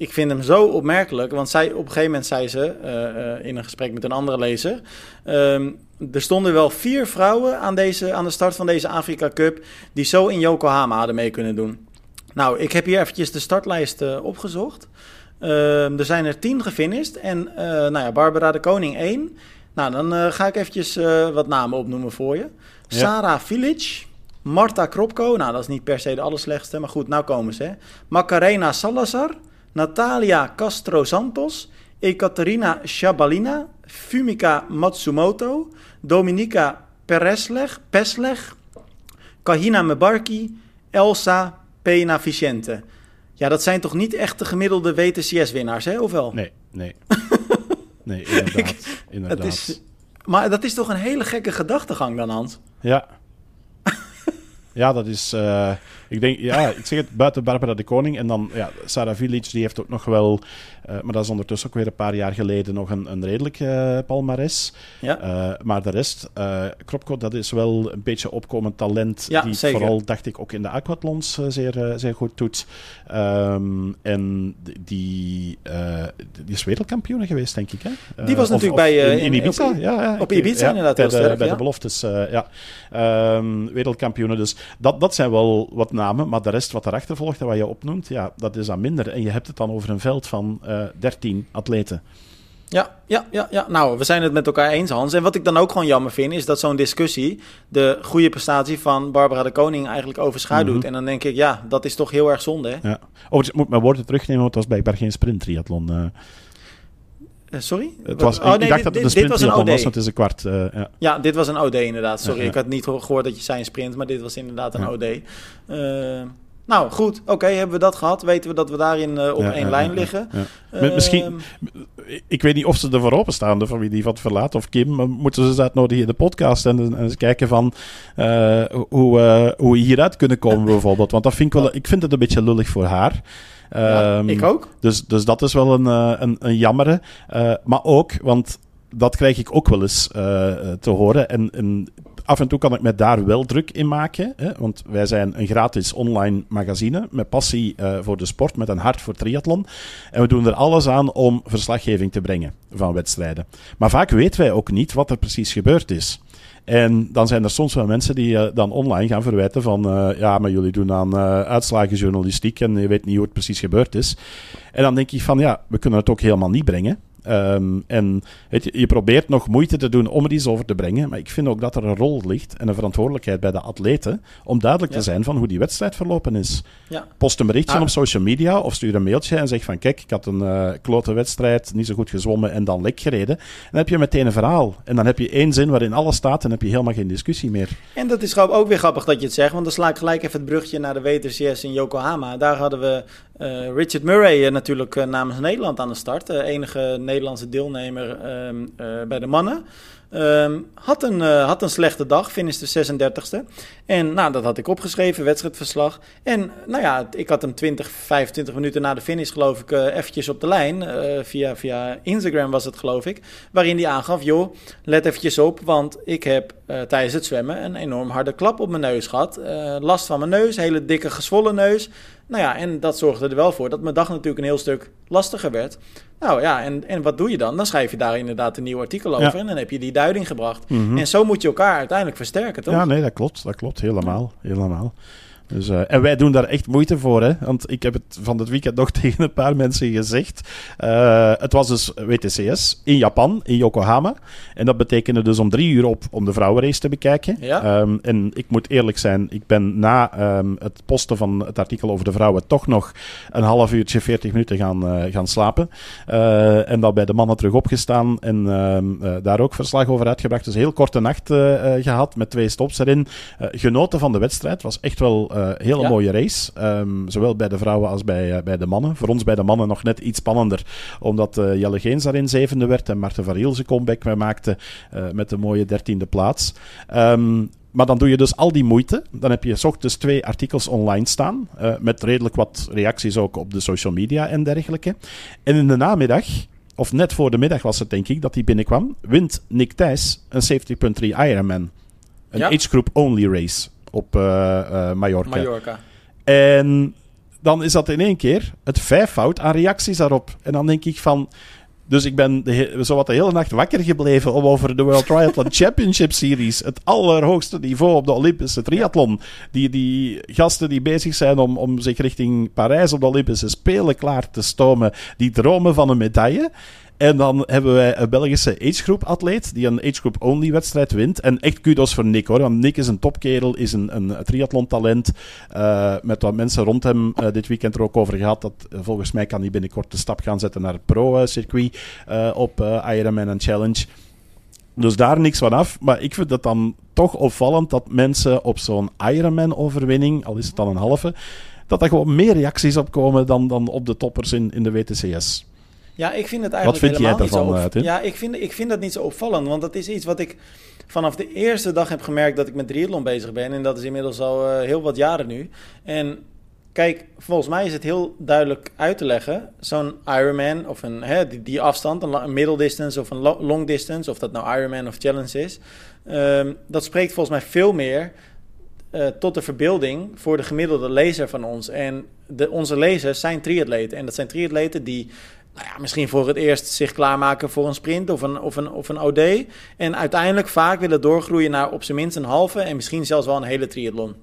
Ik vind hem zo opmerkelijk. Want zij, op een gegeven moment zei ze uh, uh, in een gesprek met een andere lezer... Um, er stonden wel vier vrouwen aan, deze, aan de start van deze Afrika Cup die zo in Yokohama hadden mee kunnen doen. Nou, ik heb hier eventjes de startlijst uh, opgezocht. Uh, er zijn er tien gefinished en nou ja, Barbara de Koning één. Nou, dan ga ik eventjes wat namen opnoemen voor je. Ja. Sarah Village, Marta Kropko, nou dat is niet per se de allerslechtste, maar goed, nou komen ze. Hè. Macarena Salazar, Natalia Castro Santos, Ekaterina Shabalina, Fumika Matsumoto, Dominika Peresleg, Pesleg, Kahina Mebarki, Elsa Pena Vicente. Ja, dat zijn toch niet echt de gemiddelde WTCS-winnaars, hè? Of wel? Nee, nee. [laughs] nee, inderdaad. inderdaad. Is, maar dat is toch een hele gekke gedachtegang dan, Hans? Ja. Ja, dat is... Uh, ik denk, ja, ik zeg het, buiten Barbara de Koning en dan, ja, Sarah Village, die heeft ook nog wel... Uh, maar dat is ondertussen ook weer een paar jaar geleden nog een, een redelijk uh, palmares. Ja. Uh, maar de rest, Kropko, dat is wel een beetje opkomend talent. Ja, die zeker. vooral, dacht ik, ook in de aquathlons zeer, zeer goed doet. Um, en die, die is wereldkampioen geweest, denk ik. Hè? die was natuurlijk of bij... in, in, Ibiza, op, ja, ja. Op Ibiza ja, inderdaad. Bij, de, sterk, bij ja. de beloftes, ja. Um, wereldkampioenen. Dus dat, dat zijn wel wat namen, maar de rest wat daarachter volgt en wat je opnoemt, ja, dat is dan minder. En je hebt het dan over een veld van 13 atleten. Ja, ja, ja, ja, nou, we zijn het met elkaar eens, Hans. En wat ik dan ook gewoon jammer vind, is dat zo'n discussie de goede prestatie van Barbara de Koning eigenlijk overschaduwt. Mm -hmm. En dan denk ik, ja, dat is toch heel erg zonde, hè? Ja. Overigens, ik moet mijn woorden terugnemen, want het was blijkbaar geen sprinttriathlon. Uh, uh, sorry? Het was, oh, nee, ik dacht dat het een sprint was, was, want het is een kwart. Uh, ja. ja. dit was een OD inderdaad. Sorry, ja. ik had niet gehoord dat je zei een sprint, maar dit was inderdaad een OD. Nou, goed. Oké, okay, hebben we dat gehad. Weten we dat we daarin uh, op één lijn liggen. Uh, Misschien, ik weet niet of ze er voor openstaan, de familie die van verlaat of Kim. Maar moeten ze dat nodig in de podcast en, en eens kijken van uh, hoe, hoe we hieruit kunnen komen [laughs] bijvoorbeeld. Want dat vind ik wel, ik vind het een beetje lullig voor haar. Ja, um, ik ook. Dus, dus dat is wel een, een, een jammere. Uh, maar ook, want dat krijg ik ook wel eens uh, te horen. En, en, af en toe kan ik me daar wel druk in maken. Hè? Want wij zijn een gratis online magazine met passie uh, voor de sport, met een hart voor triathlon. En we doen er alles aan om verslaggeving te brengen van wedstrijden. Maar vaak weten wij ook niet wat er precies gebeurd is. En dan zijn er soms wel mensen die uh, dan online gaan verwijten van... Uh, ja, maar jullie doen aan uitslagenjournalistiek en je weet niet hoe het precies gebeurd is. En dan denk ik van, ja, we kunnen het ook helemaal niet brengen. Um, en je, probeert nog moeite te doen om er iets over te brengen, maar ik vind ook dat er een rol ligt en een verantwoordelijkheid bij de atleten om duidelijk ja. te zijn van hoe die wedstrijd verlopen is. Ja. Post een berichtje ah. op social media of stuur een mailtje en zeg van kijk, ik had een uh, klote wedstrijd, niet zo goed gezwommen en dan lek gereden. En dan heb je meteen een verhaal. En dan heb je één zin waarin alles staat en heb je helemaal geen discussie meer. En dat is ook weer grappig dat je het zegt, want dan sla ik gelijk even het brugje naar de WTCS in Yokohama. Daar hadden we uh, Richard Murray uh, natuurlijk uh, namens Nederland aan de start. Enige Nederlandse deelnemer um, bij de mannen. Um, had, een, had een slechte dag, finishte 36e. En nou, dat had ik opgeschreven, wedstrijdverslag. En nou ja, ik had hem 20, 25 minuten na de finish geloof ik eventjes op de lijn. via, via Instagram was het geloof ik. Waarin hij aangaf, joh, let eventjes op. Want ik heb tijdens het zwemmen een enorm harde klap op mijn neus gehad. last van mijn neus, hele dikke gezwollen neus. Nou ja, en dat zorgde er wel voor dat mijn dag natuurlijk een heel stuk lastiger werd. Nou ja, en, en wat doe je dan? Dan schrijf je daar inderdaad een nieuw artikel over ja. en dan heb je die duiding gebracht. Mm -hmm. En zo moet je elkaar uiteindelijk versterken, toch? Ja, nee, dat klopt. Dat klopt helemaal. helemaal. Dus, uh, en wij doen daar echt moeite voor, hè? want ik heb het van dit weekend nog [laughs] tegen een paar mensen gezegd. Uh, het was dus WTCS in Japan, in Yokohama. En dat betekende dus om drie uur op om de vrouwenrace te bekijken. Ja. Um, en ik moet eerlijk zijn, ik ben na um, het posten van het artikel over de vrouwen toch nog een half uurtje, 40 minuten gaan, uh, gaan slapen. en dan bij de mannen terug opgestaan en um, daar ook verslag over uitgebracht. Dus een heel korte nacht gehad met twee stops erin. genoten van de wedstrijd. was echt wel een hele Ja. mooie race. Ehm, zowel bij de vrouwen als bij, eh, bij de mannen. Voor ons bij de mannen nog net iets spannender. Omdat eh, Jelle Geens daarin zevende werd en Marten van Riel zijn comeback mee maakte eh, met de mooie dertiende plaats. Ehm, maar dan doe je dus al die moeite. Dan heb je s ochtends twee artikels online staan. eh, met redelijk wat reacties ook op de social media en dergelijke. En in de namiddag, of net voor de middag was het denk ik, dat hij binnenkwam, wint Nick Thijs een 70.3 Ironman. Een Ja. age group only race op eh, eh, Mallorca. Mallorca. En dan is dat in één keer het vijfvoud aan reacties daarop. En dan denk ik van... Dus ik ben de, zowat de hele nacht wakker gebleven om over de World Triathlon [laughs] Championship Series, het allerhoogste niveau op de Olympische triathlon, die, die gasten die bezig zijn om, om zich richting Parijs op de Olympische Spelen klaar te stomen, die dromen van een medaille. En dan hebben wij een Belgische agegroep atleet die een agegroep only wedstrijd wint. En echt kudos voor Nick hoor, want Nick is een topkerel, is een, een triathlon talent. Eh, met wat mensen rond hem eh, dit weekend er ook over gehad. Dat eh, volgens mij kan hij binnenkort de stap gaan zetten naar het pro-circuit op Ironman en Challenge. Dus daar niks van af. Maar ik vind het dan toch opvallend dat mensen op zo'n Ironman-overwinning, al is het dan een halve, dat er gewoon meer reacties op komen dan, dan op de toppers in, in de WTCS. Ja, ik vind het Wat eigenlijk vind jij helemaal niet daarvan, zo eh, Tim? Ja, ik vind, ik vind dat niet zo opvallend, want dat is iets wat ik vanaf de eerste dag heb gemerkt dat ik met triathlon bezig ben. En dat is inmiddels al eh, heel wat jaren nu. En kijk, volgens mij is het heel duidelijk uit te leggen. Zo'n Ironman of een, hè, die, die afstand, een, middle distance of een lo- long distance, of dat nou Ironman of Challenge is. ehm, dat spreekt volgens mij veel meer eh, tot de verbeelding voor de gemiddelde lezer van ons. En de, onze lezers zijn triatleten. En dat zijn triatleten die nou ja, misschien voor het eerst zich klaarmaken voor een sprint of een, of, een, of een OD. En uiteindelijk vaak willen doorgroeien naar op zijn minst een halve en misschien zelfs wel een hele triathlon.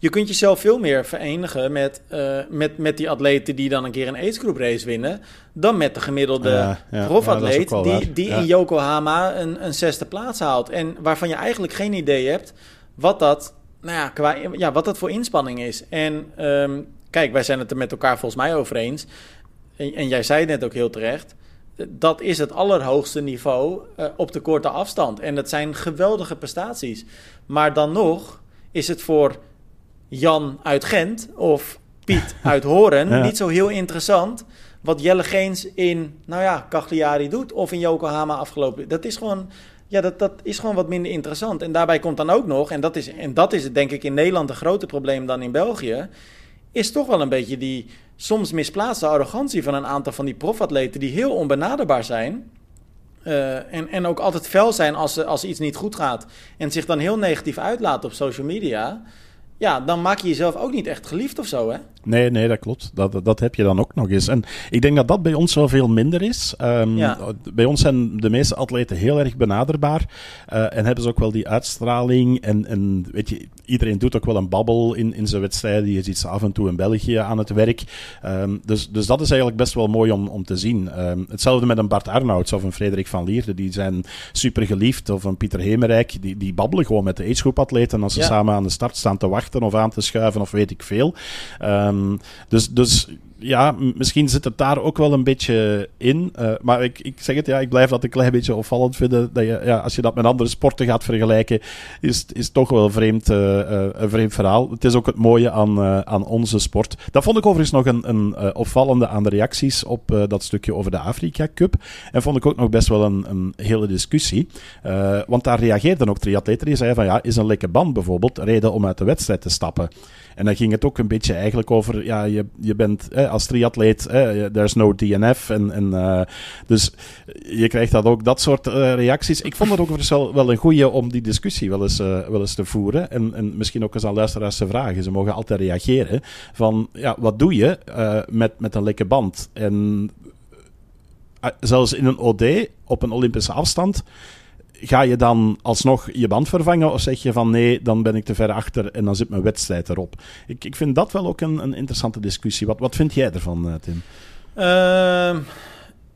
Je kunt jezelf veel meer verenigen met, eh, met, met die atleten die dan een keer een aidsgroep race winnen, dan met de gemiddelde Ja, ja, profatleet ja, die, die in Yokohama een, een zesde plaats haalt. En waarvan je eigenlijk geen idee hebt wat dat, nou ja, qua, ja, wat dat voor inspanning is. En ehm, kijk, wij zijn het er met elkaar volgens mij over eens. En, en jij zei het net ook heel terecht. Dat is het allerhoogste niveau eh, op de korte afstand. En dat zijn geweldige prestaties. Maar dan nog is het voor Jan uit Gent of Piet [laughs] uit Horen Ja. niet zo heel interessant wat Jelle Geens in, nou ja, Cagliari doet of in Yokohama afgelopen. Dat is gewoon, ja, dat, dat is gewoon wat minder interessant. En daarbij komt dan ook nog, en dat is, en dat is denk ik in Nederland een groter probleem dan in België, is toch wel een beetje die soms misplaatste arrogantie van een aantal van die profatleten die heel onbenaderbaar zijn. Eh, en, en ook altijd fel zijn als, als iets niet goed gaat. En zich dan heel negatief uitlaten op social media. Ja, dan maak je jezelf ook niet echt geliefd of zo, hè? Nee, nee, dat klopt. Dat, dat heb je dan ook nog eens. En ik denk dat dat bij ons wel veel minder is. Ehm, Ja. Bij ons zijn de meeste atleten heel erg benaderbaar. eh, en hebben ze ook wel die uitstraling. En, en weet je, iedereen doet ook wel een babbel in, in zijn wedstrijden. Je ziet ze af en toe in België aan het werk. Ehm, dus, dus dat is eigenlijk best wel mooi om, om te zien. Ehm, hetzelfde met een Bart Arnouds of een Frederik van Lierde. Die zijn super geliefd. Of een Pieter Hemerijk. Die, die babbelen gewoon met de agegroepatleten als ze Ja. samen aan de start staan te wachten of aan te schuiven of weet ik veel. Ehm, dus, dus ja, misschien zit het daar ook wel een beetje in. Eh, maar ik, ik zeg het, ja, ik blijf dat een klein beetje opvallend vinden. Dat je, ja, als je dat met andere sporten gaat vergelijken, is, is toch wel een vreemd, eh, eh, een vreemd verhaal. Het is ook het mooie aan, aan onze sport. Dat vond ik overigens nog een, een opvallende aan de reacties op dat stukje over de Afrika Cup. En vond ik ook nog best wel een, een hele discussie. Want daar reageerden ook triatleten die zeiden van ja, is een lekke band bijvoorbeeld reden om uit de wedstrijd te stappen. En dan ging het ook een beetje eigenlijk over, ja, je, je bent als triatleet, there's no DNF. En, en, eh, dus je krijgt dat ook, dat soort eh, reacties. Ik vond het ook wel, wel een goeie om die discussie wel eens, eh, wel eens te voeren. En, en misschien ook eens aan luisteraars te vragen. Ze mogen altijd reageren van, ja, wat doe je met, met een lekke band? En zelfs in een OD, op een Olympische afstand ga je dan alsnog je band vervangen of zeg je van nee, dan ben ik te ver achter en dan zit mijn wedstrijd erop? Ik, ik vind dat wel ook een, een interessante discussie. Wat, wat vind jij ervan, uh, Tim? Ehm,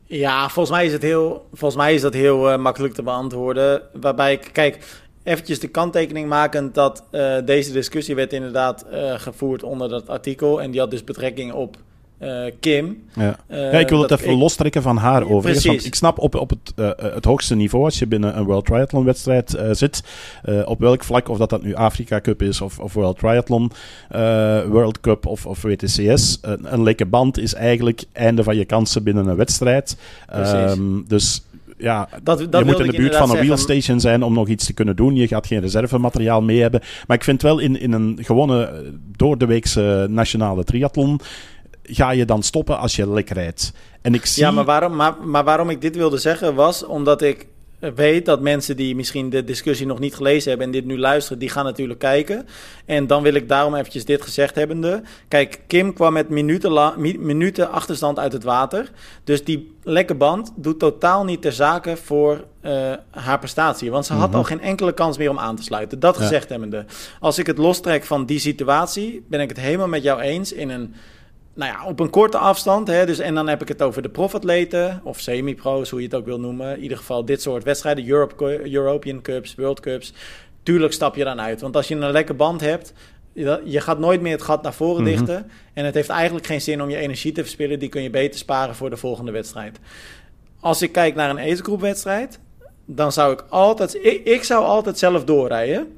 ja, volgens mij is het heel, volgens mij is dat heel uh, makkelijk te beantwoorden. Waarbij ik, kijk, eventjes de kanttekening maken dat uh, deze discussie werd inderdaad gevoerd onder dat artikel. En die had dus betrekking op uh, Kim. Ja. Uh, ja, ik wil het even ik... lostrekken van haar overigens. Want ik snap op, op het, uh, het hoogste niveau, als je binnen een World Triathlon wedstrijd zit, op welk vlak, of dat dat nu Afrika Cup is of, of World Triathlon, World Cup of, of WTCS, een, een lekke band is eigenlijk einde van je kansen binnen een wedstrijd. Um, dus ja, dat, dat je moet in de buurt van een wheelstation zijn om nog iets te kunnen doen. Je gaat geen reservemateriaal mee hebben. Maar ik vind wel in, in een gewone door de weekse nationale triathlon ga je dan stoppen als je lek rijdt. En ik zie... Ja, maar waarom, maar, maar waarom ik dit wilde zeggen was omdat ik weet dat mensen die misschien de discussie nog niet gelezen hebben en dit nu luisteren, die gaan natuurlijk kijken. En dan wil ik daarom eventjes dit gezegd hebbende. Kijk, Kim kwam met minuten, minuten achterstand uit het water. Dus die lekke band doet totaal niet ter zake voor uh, haar prestatie. Want ze had mhm. al geen enkele kans meer om aan te sluiten. Dat gezegd hebbende. Als ik het lostrek van die situatie, ben ik het helemaal met jou eens in een nou ja, op een korte afstand. Hè, dus, en dan heb ik het over de profatleten of semi-pro's, hoe je het ook wil noemen. In ieder geval dit soort wedstrijden, Europe, European Cups, World Cups. Tuurlijk stap je dan uit. Want als je een lekke band hebt, je gaat nooit meer het gat naar voren mhm. dichten. En het heeft eigenlijk geen zin om je energie te verspillen. Die kun je beter sparen voor de volgende wedstrijd. Als ik kijk naar een ace wedstrijd, dan zou ik altijd... Ik, ik zou altijd zelf doorrijden.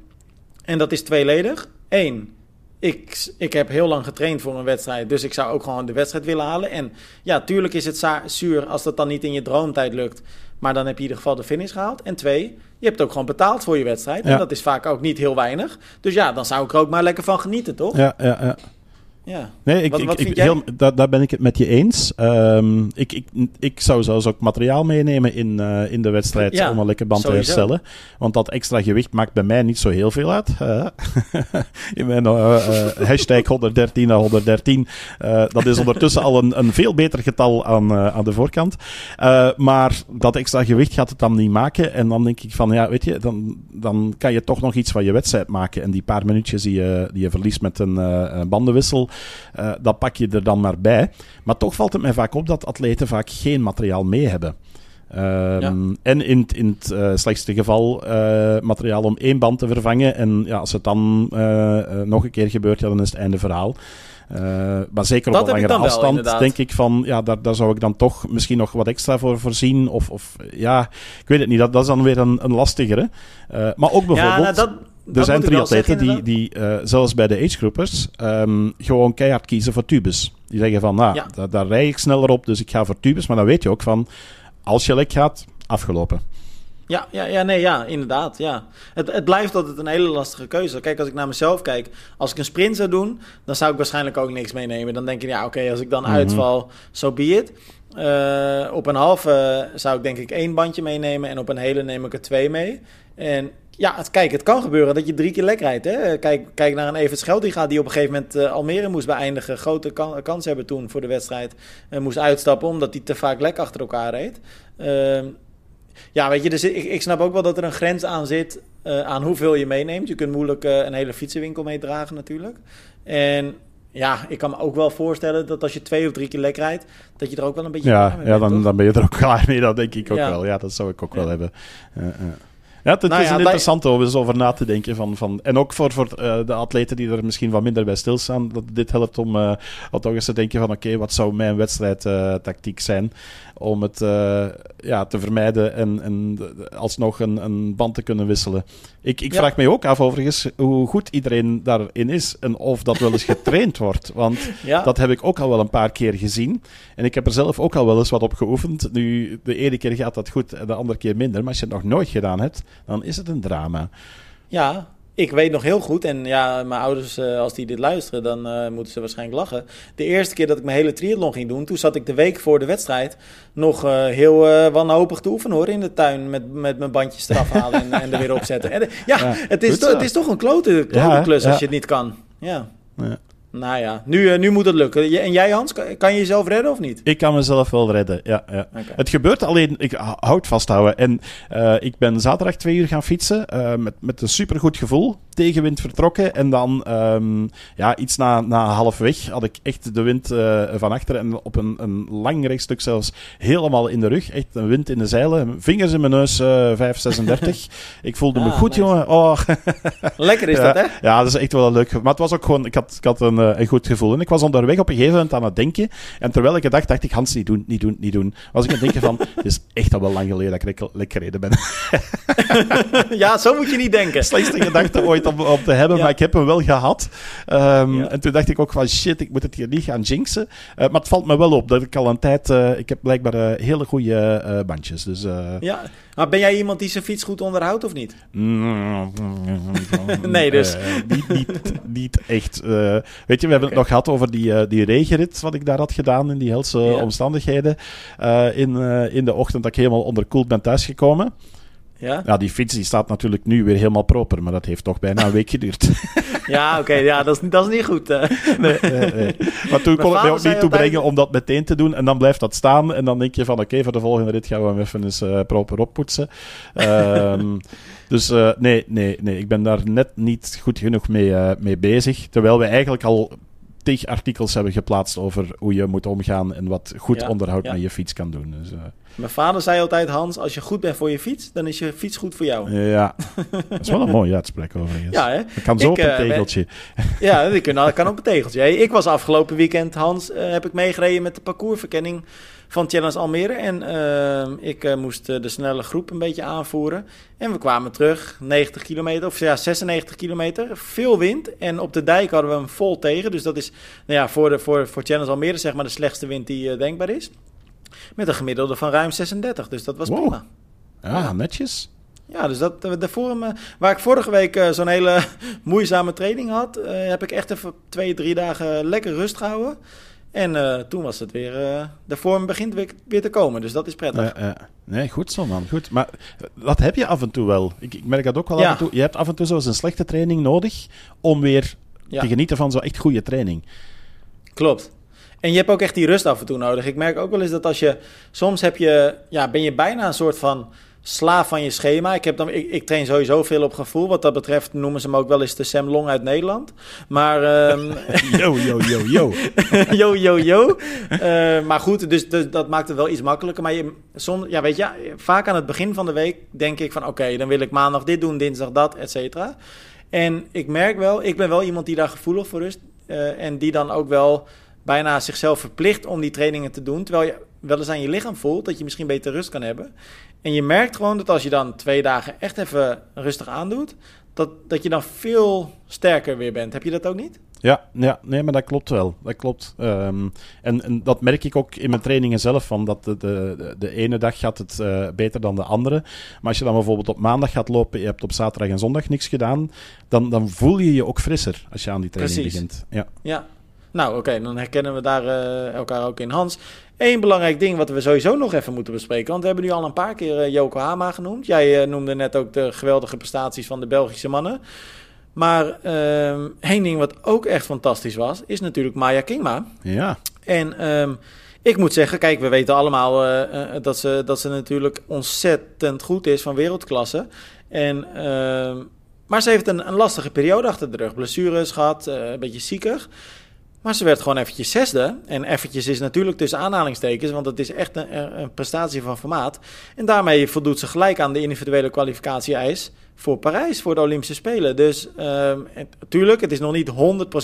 En dat is tweeledig. Eén, ik, ik heb heel lang getraind voor een wedstrijd, dus ik zou ook gewoon de wedstrijd willen halen. En ja, tuurlijk is het zuur als dat dan niet in je droomtijd lukt. Maar dan heb je in ieder geval de finish gehaald. En twee, je hebt ook gewoon betaald voor je wedstrijd. En dat is vaak ook niet heel weinig. Dus ja, dan zou ik er ook maar lekker van genieten, toch? Ja, ja, ja. Ja. Nee, ik, ik, ik heel, daar, daar ben ik het met je eens. Um, ik, ik, ik zou zelfs ook materiaal meenemen in, uh, in de wedstrijd ja, om een lekker band sowieso. te herstellen. Want dat extra gewicht maakt bij mij niet zo heel veel uit. Uh, [laughs] in mijn uh, hashtag 113 naar 113. dat is ondertussen al een, een veel beter getal aan, aan de voorkant. maar dat extra gewicht gaat het dan niet maken. En dan denk ik van, ja, weet je, dan, dan kan je toch nog iets van je wedstrijd maken. En die paar minuutjes die je, die je verliest met een bandenwissel uh, dat pak je er dan maar bij. Maar toch valt het mij vaak op dat atleten vaak geen materiaal mee hebben. Um, En in, in het uh, slechtste geval uh, materiaal om één band te vervangen. En ja, als het dan nog een keer gebeurt, ja, dan is het einde verhaal. maar zeker op een langere afstand wel, denk ik van, ja, daar, daar zou ik dan toch misschien nog wat extra voor voorzien. Of, of ja, ik weet het niet, dat, dat is dan weer een, een lastigere. maar ook bijvoorbeeld... Ja, nou, dat er zijn triatleten die, die uh, zelfs bij de agegroupers, um, gewoon keihard kiezen voor tubes. Die zeggen van, nou, daar, daar rij ik sneller op, dus ik ga voor tubes. Maar dan weet je ook van, als je lek gaat, afgelopen. Ja, ja, ja, nee, ja, inderdaad. Ja. Het, het blijft altijd een hele lastige keuze. Kijk, als ik naar mezelf kijk, als ik een sprint zou doen, dan zou ik waarschijnlijk ook niks meenemen. Dan denk je, ja, oké, als ik dan mhm. uitval, so be it. Uh, op een halve zou ik denk ik één bandje meenemen en op een hele neem ik er twee mee. En ja, het, kijk, het kan gebeuren dat je drie keer lek rijdt. Hè? Kijk, kijk naar een Evert Scheldinga die op een gegeven moment uh, Almere moest beëindigen. Grote kan, kans hebben toen voor de wedstrijd. Uh, moest uitstappen omdat hij te vaak lek achter elkaar reed. Uh, ja, weet je, dus ik, ik, snap ook wel dat er een grens aan zit uh, aan hoeveel je meeneemt. Je kunt moeilijk een hele fietsenwinkel meedragen natuurlijk. En ja, ik kan me ook wel voorstellen dat als je twee of drie keer lek rijdt, dat je er ook wel een beetje ja, ja, dan, dan ben je er ook [laughs] klaar mee. Dat denk ik ook ja. wel. Ja, dat zou ik ook ja. wel hebben. Uh, uh. Ja, het, nou is een interessant om eens over na te denken. Van, van, en ook voor, voor uh, de atleten die er misschien wat minder bij stilstaan. Dat dit helpt om, uh, toch eens te denken van oké, okay, wat zou mijn wedstrijdtactiek zijn? Om het uh, ja, te vermijden en, en alsnog een, een band te kunnen wisselen. Ik, ik ja. vraag me ook af overigens hoe goed iedereen daarin is. En of dat wel eens [laughs] getraind wordt. Want ja. dat heb ik ook al wel een paar keer gezien. En ik heb er zelf ook al wel eens wat op geoefend. Nu, de ene keer gaat dat goed en de andere keer minder. Maar als je het nog nooit gedaan hebt dan is het een drama. Ja, ik weet nog heel goed, en ja, mijn ouders, uh, als die dit luisteren, dan uh, moeten ze waarschijnlijk lachen. De eerste keer dat ik mijn hele triathlon ging doen, toen zat ik de week voor de wedstrijd nog uh, heel wanhopig te oefenen hoor, in de tuin. Met, met mijn bandjes eraf halen en, en er weer opzetten. En, ja, ja, het, is to, het is toch een klote, klote ja, klus als je het niet kan. Ja. Nou ja, nu, eh, nu moet het lukken. En jij Hans, kan, je jezelf redden of niet? Ik kan mezelf wel redden, ja. ja. Het gebeurt alleen, ik houd vasthouden. En eh, ik ben zaterdag twee uur gaan fietsen eh, met, met een supergoed gevoel. Tegenwind vertrokken en dan ehm, ja, iets na, na halfweg had ik echt de wind eh, van achter en op een, een lang rechtstuk zelfs helemaal in de rug. Echt een wind in de zeilen, vingers in mijn neus, eh 536. [laughs] ik voelde me Ah, goed, nice. jongen. Oh, [laughs] Lekker is ja, dat, hè? Ja, dat is echt wel leuk. Maar het was ook gewoon, ik had, ik had een, eh, een goed gevoel. En ik was onderweg op een gegeven moment aan het denken. En terwijl ik het dacht, dacht ik, Hans, niet doen, niet doen, niet doen. Was ik aan het denken van, [laughs] het is echt al wel lang geleden dat ik lekker, lekker gereden ben. ja, zo moet je niet denken. Slechtste gedachte ooit om, om te hebben, Ja. maar ik heb hem wel gehad. Ehm, Ja. En toen dacht ik ook van, shit, ik moet het hier niet gaan jinxen. Eh, maar het valt me wel op dat ik al een tijd, eh, ik heb blijkbaar eh, hele goede bandjes. Dus... Ja, maar ben jij iemand die zijn fiets goed onderhoudt of niet? Nee, [laughs] nee, dus. niet, niet, niet echt. weet je, we hebben het nog gehad over die, die regenrit wat ik daar had gedaan in die helse Ja. omstandigheden. in, in de ochtend dat ik helemaal onderkoeld ben thuisgekomen. Ja, Ja, die fiets die staat natuurlijk nu weer helemaal proper, maar dat heeft toch bijna een week geduurd. [laughs] ja oké, ja, dat, is, dat is niet goed. [laughs] nee, nee, nee. Maar toen kon ik mij ook niet toe brengen om dat meteen te doen. En dan blijft dat staan. En dan denk je van, oké, voor de volgende rit gaan we hem even eens eh, proper oppoetsen. Ehm, [laughs] dus eh, nee, nee, nee, ik ben daar net niet goed genoeg mee, eh, mee bezig. Terwijl we eigenlijk al tig artikels hebben geplaatst over hoe je moet omgaan en wat goed Ja, onderhoud ja. met je fiets kan doen. Dus, eh, Mijn vader zei altijd, Hans, als je goed bent voor je fiets, dan is je fiets goed voor jou. ja, [laughs] dat is wel een mooie uitspraak overigens. Ja, hè? Dat kan zo Ik, op een eh, ben- tegeltje. Ja, dat kan, op een tegeltje. Ik was afgelopen weekend, Hans, eh, heb ik meegereden met de parcoursverkenning van Challenge Almere. En eh, ik eh, moest eh, de snelle groep een beetje aanvoeren. En we kwamen terug, 90 kilometer, of ja, 96 kilometer. Veel wind. En op de dijk hadden we hem vol tegen. Dus dat is nou ja, voor, de, voor, voor Challenge Almere zeg maar de slechtste wind die denkbaar is. Met een gemiddelde van ruim 36. Dus dat was Wow. prima. Ja, netjes. Ja, dus dat, de vorm, waar ik vorige week zo'n hele [laughs] moeizame training had, heb ik echt even twee, drie dagen lekker rust gehouden. En eh, toen was het weer, eh, de vorm begint weer, weer te komen, dus dat is prettig. Nee, goed zo, man. Goed. Maar dat heb je af en toe wel. Ik, ik merk dat ook wel Ja. af en toe. Je hebt af en toe zo'n slechte training nodig om weer Ja. te genieten van zo'n echt goede training. Klopt. En je hebt ook echt die rust af en toe nodig. Ik merk ook wel eens dat als je, soms heb je, ja, ben je bijna een soort van slaaf van je schema. Ik, heb dan, ik, ik train sowieso veel op gevoel. Wat dat betreft noemen ze me ook wel eens de Sam Long uit Nederland. Maar ehm, [laughs] Yo, yo, yo, yo. [laughs] yo, yo, yo. Eh, maar goed, dus, dus dat maakt het wel iets makkelijker. Maar je, soms, ja, weet je, vaak aan het begin van de week denk ik van... oké, dan wil ik maandag dit doen, dinsdag dat, et cetera. En ik merk wel, ik ben wel iemand die daar gevoelig voor is. eh, en die dan ook wel bijna zichzelf verplicht om die trainingen te doen. Terwijl je wel eens aan je lichaam voelt dat je misschien beter rust kan hebben. En je merkt gewoon dat als je dan twee dagen echt even rustig aandoet... dat, dat je dan veel sterker weer bent. Heb je dat ook niet? Ja, ja, nee, maar dat klopt wel. Dat klopt. Ehm, en, en dat merk ik ook in mijn trainingen zelf, van dat de, de, de ene dag gaat het eh, beter dan de andere. Maar als je dan bijvoorbeeld op maandag gaat lopen, je hebt op zaterdag en zondag niks gedaan, dan, dan voel je je ook frisser als je aan die training Precies. begint. Ja. Ja. Nou, oké, dan herkennen we daar eh, elkaar ook in. Hans, één belangrijk ding wat we sowieso nog even moeten bespreken. Want we hebben nu al een paar keer eh, Yokohama genoemd. Jij eh, noemde net ook de geweldige prestaties van de Belgische mannen. Maar ehm één ding wat ook echt fantastisch was, is natuurlijk Maya Kingma. ja. En ehm, ik moet zeggen, kijk, we weten allemaal dat, ze, dat ze natuurlijk ontzettend goed is van wereldklasse. En, ehm, maar ze heeft een, een lastige periode achter de rug. Blessures gehad, eh, een beetje ziekig. Maar ze werd gewoon eventjes zesde. En eventjes is natuurlijk tussen aanhalingstekens, want het is echt een, een prestatie van formaat. En daarmee voldoet ze gelijk aan de individuele kwalificatie-eis voor Parijs, voor de Olympische Spelen. Dus ehm, en, tuurlijk, het is nog niet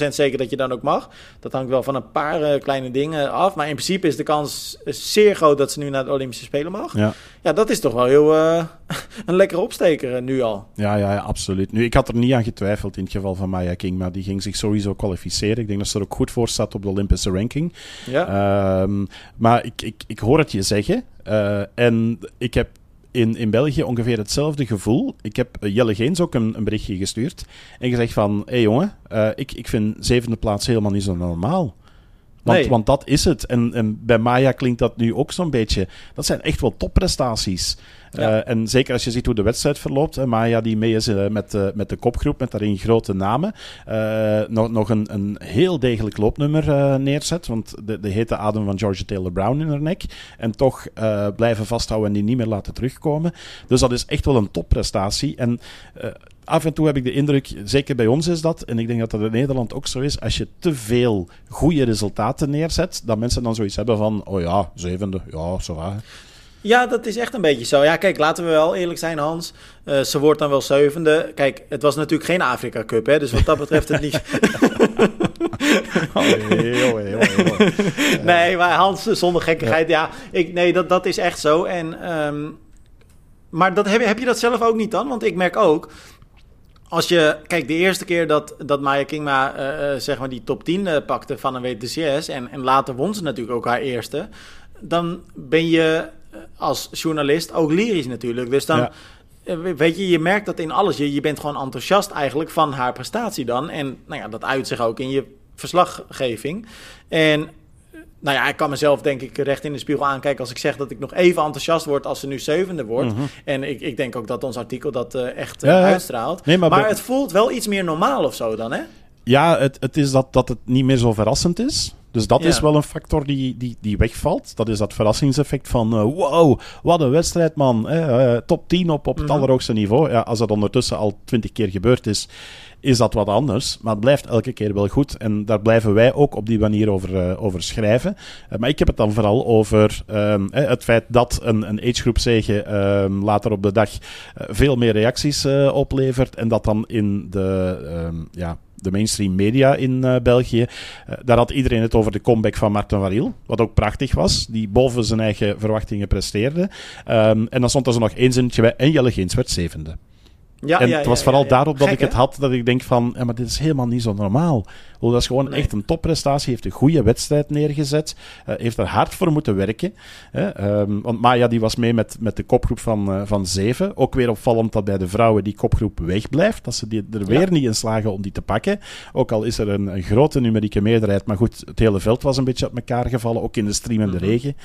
100% zeker dat je dan ook mag. Dat hangt wel van een paar eh, kleine dingen af. Maar in principe is de kans zeer groot dat ze nu naar de Olympische Spelen mag. Ja. Ja, dat is toch wel heel eh, [laughs] een lekkere opsteker eh, nu al. Ja, ja, ja, absoluut. Nu, ik had er niet aan getwijfeld in het geval van Maya King, maar die ging zich sowieso kwalificeren. Ik denk dat ze er ook goed voor staat op de Olympische ranking. Ja, Ehm, maar ik, ik, ik hoor het je zeggen. eh, en ik heb in, in België ongeveer hetzelfde gevoel. Ik heb eh, Jelle Geens ook een, een berichtje gestuurd. En gezegd van, hé hey jongen, eh, ik, ik vind zevende plaats helemaal niet zo normaal. Want, Nee. want dat is het. En, en bij Maya klinkt dat nu ook zo'n beetje. Dat zijn echt wel topprestaties. Ja. Eh, en zeker als je ziet hoe de wedstrijd verloopt. En Maya die mee is eh, met, de met de kopgroep, met daarin grote namen. eh, nog, nog een, een heel degelijk loopnummer eh, neerzet. Want de, de hete adem van Georgia Taylor Brown in haar nek. En toch eh, blijven vasthouden en die niet meer laten terugkomen. Dus dat is echt wel een topprestatie. En eh, af en toe heb ik de indruk, zeker bij ons is dat, en ik denk dat dat in Nederland ook zo is, als je te veel goede resultaten neerzet, dat mensen dan zoiets hebben van, oh ja, zevende, ja, zo waar. Ja, dat is echt een beetje zo. Ja, kijk, laten we wel eerlijk zijn, Hans. Eh, ze wordt dan wel zevende. Kijk, het was natuurlijk geen Afrika Cup, hè. Dus wat dat betreft het niet... [laughs] Oh, heel, heel, heel. nee, maar Hans, zonder gekkigheid. Ja, ik, nee, dat, dat is echt zo. En, ehm, maar dat, heb, heb je dat zelf ook niet dan? Want ik merk ook... Als je, kijk, de eerste keer dat, dat Maya Kingma eh, zeg maar die top 10 eh, pakte van een WTCS... En, en later won ze natuurlijk ook haar eerste... dan ben je als journalist ook lyrisch natuurlijk. Dus dan, Ja. weet je, je merkt dat in alles. Je, je bent gewoon enthousiast eigenlijk van haar prestatie dan. En nou ja, dat uit zich ook in je verslaggeving. En nou ja, ik kan mezelf denk ik recht in de spiegel aankijken als ik zeg dat ik nog even enthousiast word als ze nu zevende wordt. Mhm. En ik, ik denk ook dat ons artikel dat eh, echt eh, Ja, uitstraalt. Nee, maar maar het voelt wel iets meer normaal of zo dan, hè? Ja, het, het is dat, dat het niet meer zo verrassend is. Dus dat Ja. is wel een factor die, die, die wegvalt. Dat is dat verrassingseffect van eh, wow, wat een wedstrijd man. Eh, eh, top 10 op, op het Mhm. allerhoogste niveau. Ja, als dat ondertussen al twintig keer gebeurd is, is dat wat anders. Maar het blijft elke keer wel goed. En daar blijven wij ook op die manier over, eh, over schrijven. Eh, maar ik heb het dan vooral over ehm, eh, het feit dat een, een agegroep zegen ehm, later op de dag veel meer reacties oplevert. En dat dan in de, ehm, ja, de mainstream media in België. daar had iedereen het over de comeback van Martin Waril. Wat ook prachtig was. Die boven zijn eigen verwachtingen presteerde. En dan stond er zo nog één zinnetje bij. En Jelle Geens werd zevende. Ja, en ja, het was ja, vooral daarop dat Gek, ik het had, dat ik denk van, ja, maar dit is helemaal niet zo normaal. Wel, Dat is gewoon Nee. echt een topprestatie, heeft een goede wedstrijd neergezet, eh, heeft er hard voor moeten werken. Hè. Ehm, want Maya die was mee met, met de kopgroep van, eh, van zeven. Ook weer opvallend dat bij de vrouwen die kopgroep wegblijft, dat ze die, er weer niet in slagen om die te pakken. Ook al is er een, een grote numerieke meerderheid, maar goed, het hele veld was een beetje op elkaar gevallen, ook in de stream en de Mhm. regen.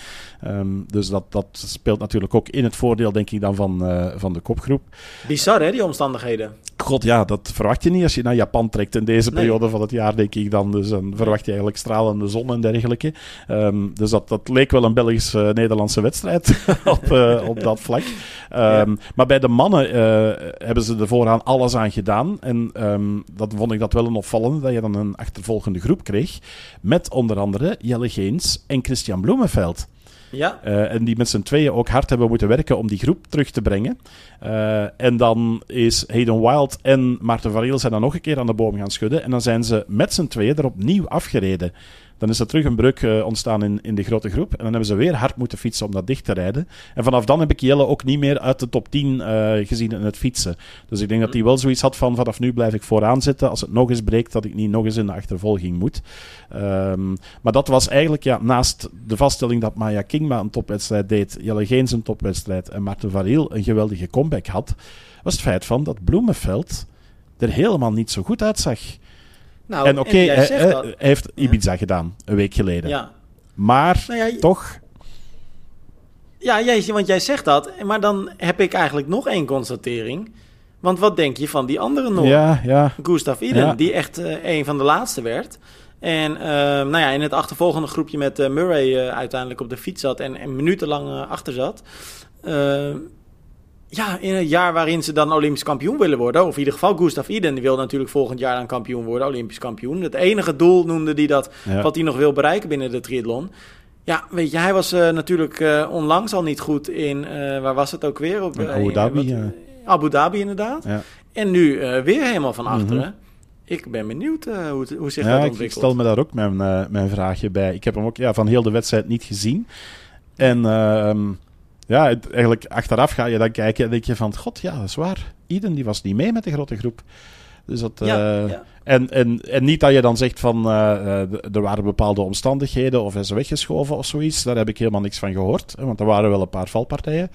Ehm, dus dat, dat speelt natuurlijk ook in het voordeel, denk ik, dan van, eh, van de kopgroep. Bizar, hè, die omstandigheden. God, ja, dat verwacht je niet als je naar Japan trekt in deze Nee. periode van het jaar, denk ik dan. Dus dan verwacht je eigenlijk stralende zon en dergelijke. Ehm, dus dat, dat leek wel een Belgisch-Nederlandse wedstrijd [laughs] op, eh, op dat vlak. Ehm, Maar bij de mannen eh, hebben ze er vooraan alles aan gedaan. En ehm, dat vond ik dat wel een opvallende, dat je dan een achtervolgende groep kreeg. Met onder andere Jelle Geens en Christian Bloemenveld. Ja, Eh, en die met z'n tweeën ook hard hebben moeten werken om die groep terug te brengen. Eh, en dan is Hayden Wild en Maarten Variel zijn dan nog een keer aan de boom gaan schudden. En dan zijn ze met z'n tweeën er opnieuw afgereden. Dan is er terug een breuk eh, ontstaan in, in de grote groep. En dan hebben ze weer hard moeten fietsen om dat dicht te rijden. En vanaf dan heb ik Jelle ook niet meer uit de top 10 eh, gezien in het fietsen. Dus ik denk dat hij wel zoiets had van vanaf nu blijf ik vooraan zitten. Als het nog eens breekt, dat ik niet nog eens in de achtervolging moet. Ehm, maar dat was eigenlijk, ja, naast de vaststelling dat Maya Kingma een topwedstrijd deed, Jelle Geens een topwedstrijd en Maarten Variel een geweldige comeback had, was het feit van dat Bloemenveld er helemaal niet zo goed uitzag. Nou, en oké, jij hij, heeft Ibiza gedaan, een week geleden. Ja, Maar nou ja, toch, Ja, jij, want jij zegt dat. Maar dan heb ik eigenlijk nog één constatering. Want wat denk je van die andere Noor? ja, ja, Gustav Iden, die echt eh, een van de laatste werd. En eh, nou ja, in het achtervolgende groepje met eh, Murray eh, uiteindelijk op de fiets zat en, en minutenlang achter zat. Ja, in het jaar waarin ze dan Olympisch kampioen willen worden, of in ieder geval Gustav Iden, die wil natuurlijk volgend jaar dan kampioen worden, Olympisch kampioen. Het enige doel noemde hij dat ja. wat hij nog wil bereiken binnen de triathlon. Ja, weet je, hij was eh, natuurlijk eh, onlangs al niet goed in, eh, waar was het ook weer? Op, In Abu Dhabi, wat-. Abu Dhabi inderdaad. Ja. En nu weer helemaal van achteren. Mhm. Ik ben benieuwd hoe, hoe zich Ja, dat ik- ik ontwikkelt. stel me daar ook mijn, mijn vraagje bij. Ik heb hem ook ja, van heel de wedstrijd niet gezien. En ehm, ja, het- eigenlijk achteraf ga je dan kijken en denk je van... God, ja, dat is waar. Iden die was niet mee met de grote groep. Dus dat... ja, eh, ja. En, en, en niet dat je dan zegt van eh, eh, er waren bepaalde omstandigheden of is weggeschoven of zoiets. Daar heb ik helemaal niks van gehoord. Hè, want er waren wel een paar valpartijen.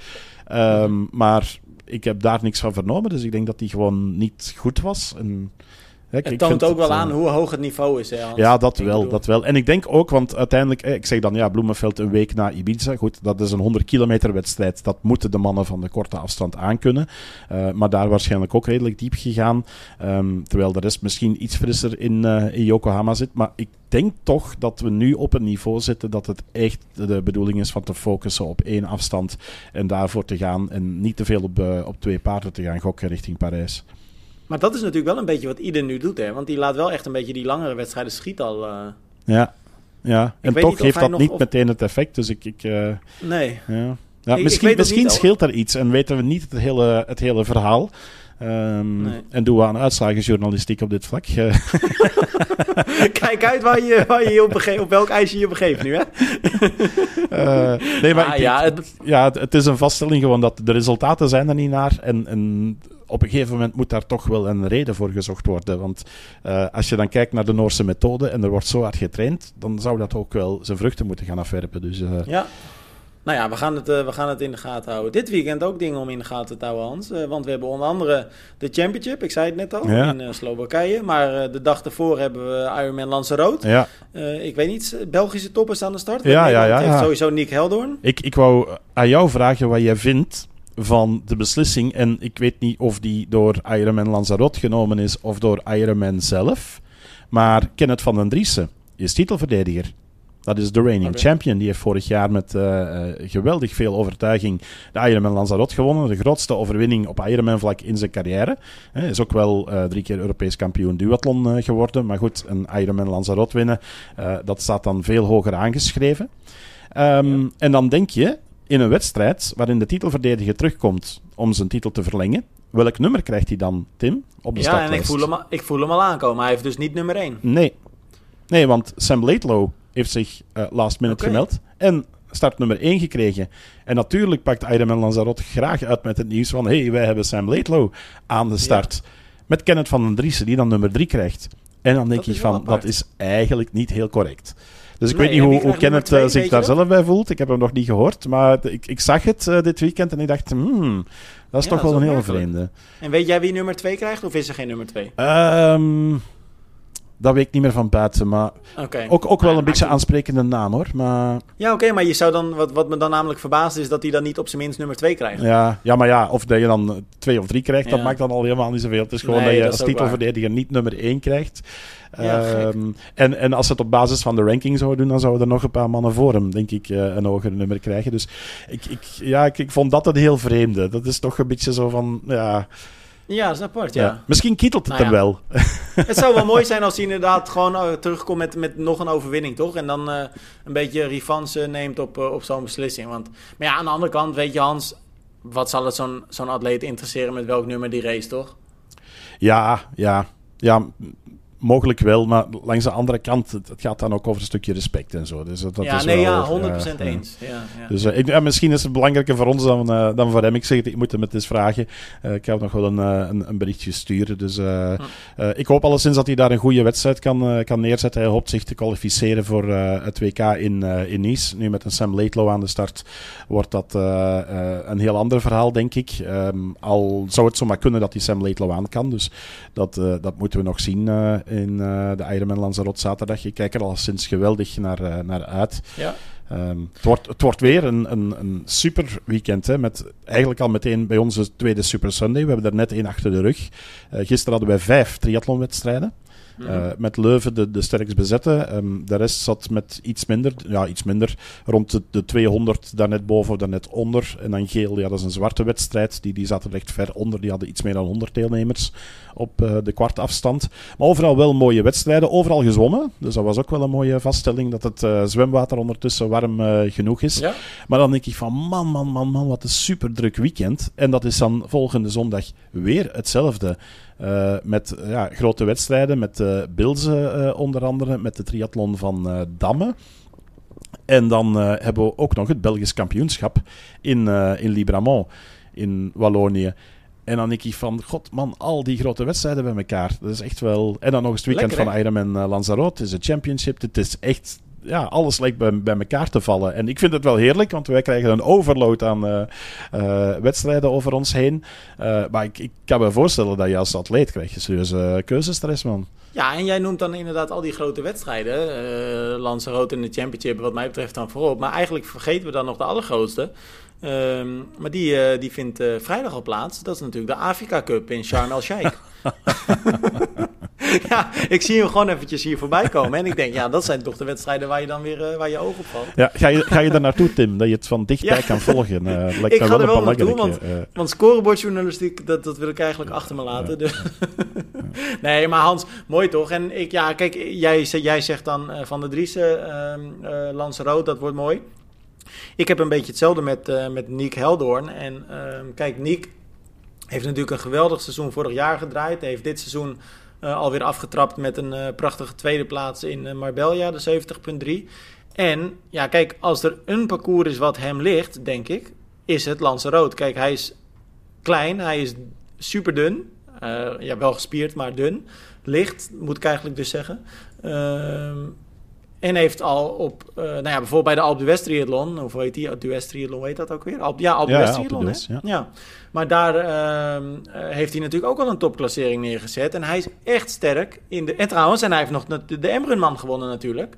Ehm, Maar ik heb daar niks van vernomen. Dus ik denk dat die gewoon niet goed was. En het toont ook wel aan hoe hoog het niveau is. Hè, ja, dat wel, dat wel. En ik denk ook, want uiteindelijk, ik zeg dan ja, Bloemenveld een week na Ibiza. Goed, dat is een 100 kilometer wedstrijd. Dat moeten de mannen van de korte afstand aankunnen. Uh, maar daar waarschijnlijk ook redelijk diep gegaan. Um, terwijl de rest misschien iets frisser in, uh, in Yokohama zit. Maar ik denk toch dat we nu op een niveau zitten dat het echt de bedoeling is van te focussen op één afstand en daarvoor te gaan en niet te veel op, uh, op twee paarden te gaan gokken richting Parijs. Maar dat is natuurlijk wel een beetje wat ieder nu doet, hè? Want die laat wel echt een beetje die langere wedstrijden schieten al. Uh... Ja, ja. en toch heeft dat niet meteen het effect. Dus ik. ik uh... nee. Ja. Ja, misschien misschien scheelt er iets en weten we niet het hele, het hele verhaal. Um, nee. En doen we aan uitslagenjournalistiek op dit vlak. [laughs] Kijk uit waar je, waar je op, op welk ijs je je begeeft nu, hè? uh, [laughs] nee, maar ah, ik, ja, het... ja, het is een vaststelling gewoon dat de resultaten zijn er niet naar. En, en op een gegeven moment moet daar toch wel een reden voor gezocht worden. Want uh, als je dan kijkt naar de Noorse methode en er wordt zo hard getraind, dan zou dat ook wel zijn vruchten moeten gaan afwerpen. Dus, uh, ja. Nou ja, we gaan, het, uh, we gaan het in de gaten houden. Dit weekend ook dingen om in de gaten te houden, Hans. Uh, want we hebben onder andere de Championship, ik zei het net al, in uh, Slowakije. Maar de dag ervoor hebben we Ironman Lanzarote. Ja. ik weet niet, Belgische toppers aan de start. Ja, ja, ja, heeft sowieso Nick Heldoorn. Ik, ik wou aan jou vragen wat jij vindt van de beslissing. En ik weet niet of die door Ironman Lanzarote genomen is of door Ironman zelf. Maar Kenneth van den Driessen is titelverdediger. Dat is de reigning champion. Die heeft vorig jaar met uh, geweldig veel overtuiging de Ironman Lanzarote gewonnen. De grootste overwinning op Ironman-vlak in zijn carrière. Hij is ook wel uh, drie keer Europees kampioen duathlon geworden. Maar goed, een Ironman Lanzarote winnen, dat staat dan veel hoger aangeschreven. Um, ja. En dan denk je, in een wedstrijd waarin de titelverdediger terugkomt om zijn titel te verlengen, welk nummer krijgt hij dan, Tim, op de ja, startlijst? Ja, en ik voel, hem, ik voel hem al aankomen. Hij heeft dus niet nummer 1. Nee. Nee, want Sam Laidlow heeft zich uh, last minute okay. gemeld. En start nummer 1 gekregen. En natuurlijk pakt Ironman Lanzarote graag uit met het nieuws van... hey, wij hebben Sam Laidlow aan de start. Ja. Met Kenneth van den Driessen, die dan nummer 3 krijgt. En dan denk dat je van, apart. dat is eigenlijk niet heel correct. Dus ik nee, weet niet hoe, hoe Kenneth uh, zich daar zelf bij voelt. Ik heb hem nog niet gehoord. Maar ik, ik zag het uh, dit weekend en ik dacht, hmm, dat is ja, toch wel een hele vreemde. En weet jij wie nummer 2 krijgt of is er geen nummer 2? Um, dat weet ik niet meer van buiten. Maar okay. ook, ook wel een beetje aansprekende naam hoor. Maar... Ja, oké, okay, maar je zou dan, wat, wat me dan namelijk verbaast is dat hij dan niet op zijn minst nummer 2 krijgt. Ja, ja, maar ja, of dat je dan 2 of 3 krijgt, ja. dat maakt dan al helemaal niet zoveel. Het is gewoon nee, dat je als titelverdediger niet nummer 1 krijgt. Ja, um, en, en als ze het op basis van de ranking zouden doen, dan zouden er nog een paar mannen voor hem, denk ik, uh, een hoger nummer krijgen. Dus ik, ik, ja, ik, ik vond dat een heel vreemde. Dat is toch een beetje zo van, ja... Ja, dat is apart, ja. ja. Misschien kietelt het nou, er wel. [laughs] Het zou wel mooi zijn als [laughs] hij inderdaad gewoon uh, terugkomt met, met nog een overwinning, toch? En dan uh, een beetje revanche neemt op, uh, op zo'n beslissing. Want, maar ja, aan de andere kant, weet je Hans, wat zal het zo'n zo'n atleet interesseren met welk nummer die race, toch? Ja, ja. Ja, mogelijk wel, maar langs de andere kant, het, het, gaat dan ook over een stukje respect en zo. Dus dat ja, is nee, wel, ja, 100% uh, eens. Ja, ja. Dus uh, ik, misschien is het belangrijker voor ons dan, uh, dan voor hem. Ik zeg het, ik moet hem het eens vragen. ik ga nog wel een, een, een, berichtje sturen. Dus hm. ik hoop alleszins dat hij daar een goede wedstrijd kan, kan neerzetten. Hij hoopt zich te kwalificeren voor het WK in, in Nice. Nu met een Sam Laidlow aan de start wordt dat een heel ander verhaal, denk ik. Um, al zou het zomaar kunnen dat hij Sam Laidlow aan kan. Dus dat, dat moeten we nog zien in uh, de Ironman Lanzarote zaterdag. Ik kijk er al sinds geweldig naar, uh, naar uit. Ja. Um, het, wordt, het wordt weer een, een, een super weekend. Hè, met eigenlijk al meteen bij onze tweede Super Sunday. We hebben er net één achter de rug. Uh, gisteren hadden wij vijf triathlonwedstrijden. Uh, met Leuven de, de sterkst bezette. Um, de rest zat met iets minder, ja, iets minder rond de, de 200, daarnet boven of daarnet onder. En dan Geel, ja, dat is een zwarte wedstrijd. Die, die zaten echt ver onder. Die hadden iets meer dan 100 deelnemers op uh, de kwartafstand. Maar overal wel mooie wedstrijden. Overal gezwommen. Dus dat was ook wel een mooie vaststelling. Dat het uh, zwemwater ondertussen warm genoeg is. Ja. Maar dan denk ik van man, man, man, man, wat een super druk weekend. En dat is dan volgende zondag weer hetzelfde. Uh, met ja, grote wedstrijden, met uh, Bilze uh, onder andere, met de triathlon van Damme. En dan hebben we ook nog het Belgisch kampioenschap in, in Libramont, in Wallonië. En dan denk ik van, god man, al die grote wedstrijden bij elkaar. Dat is echt wel... En dan nog eens het weekend Lekker, van Ironman Lanzarote, is het championship. Het is echt ja, alles lijkt bij, bij elkaar te vallen. En ik vind het wel heerlijk, want wij krijgen een overload aan eh, eh, wedstrijden over ons heen. Uh, maar ik, ik, kan me voorstellen dat je als atleet krijg je serieuze keuzestress, man. Ja, en jij noemt dan inderdaad al die grote wedstrijden. Uh, Lanzarote in de Championship, wat mij betreft dan voorop. Maar eigenlijk vergeten we dan nog de allergrootste. Uh, maar die, uh, die vindt uh, vrijdag al plaats. Dat is natuurlijk de Afrika Cup in Sharm el-Sheikh. [laughs] [laughs] ja, ik zie hem gewoon eventjes hier voorbij komen. En ik denk, ja, dat zijn toch de wedstrijden waar je dan weer uh, waar je oog op valt. Ja, ga je, ga je daar naartoe, Tim? Dat je het van dichtbij ja. kan volgen? [laughs] Uh, ik ga er wel naartoe, want, uh, want scorebordjournalistiek, dat, dat wil ik eigenlijk achter me laten. Dus. [laughs] nee, maar Hans, mooi toch? En ik, ja, kijk, jij, jij zegt dan Van de Driessen, uh, Lanzarote, dat wordt mooi. Ik heb een beetje hetzelfde met, met Nick Heldoorn. En uh, kijk, Nick heeft natuurlijk een geweldig seizoen vorig jaar gedraaid. Hij heeft dit seizoen alweer afgetrapt met een uh, prachtige tweede plaats in Marbella, de 70.3. En ja, kijk, als er een parcours is wat hem ligt, denk ik, is het Lanzarote. Kijk, hij is klein, hij is super dun. ja, wel gespierd, maar dun. Licht, moet ik eigenlijk dus zeggen. Ehm, en heeft al op, uh, nou ja, bijvoorbeeld bij de Alpe d'Huez triathlon, of hoe heet die? D'Huez triathlon, hoe heet dat ook weer? Alp, ja, Alpe d'Huez ja, hè? Ja. ja. Maar daar uh, heeft hij natuurlijk ook al een topklassering neergezet. En hij is echt sterk in de... En trouwens, en hij heeft nog de, de Embrunman gewonnen natuurlijk.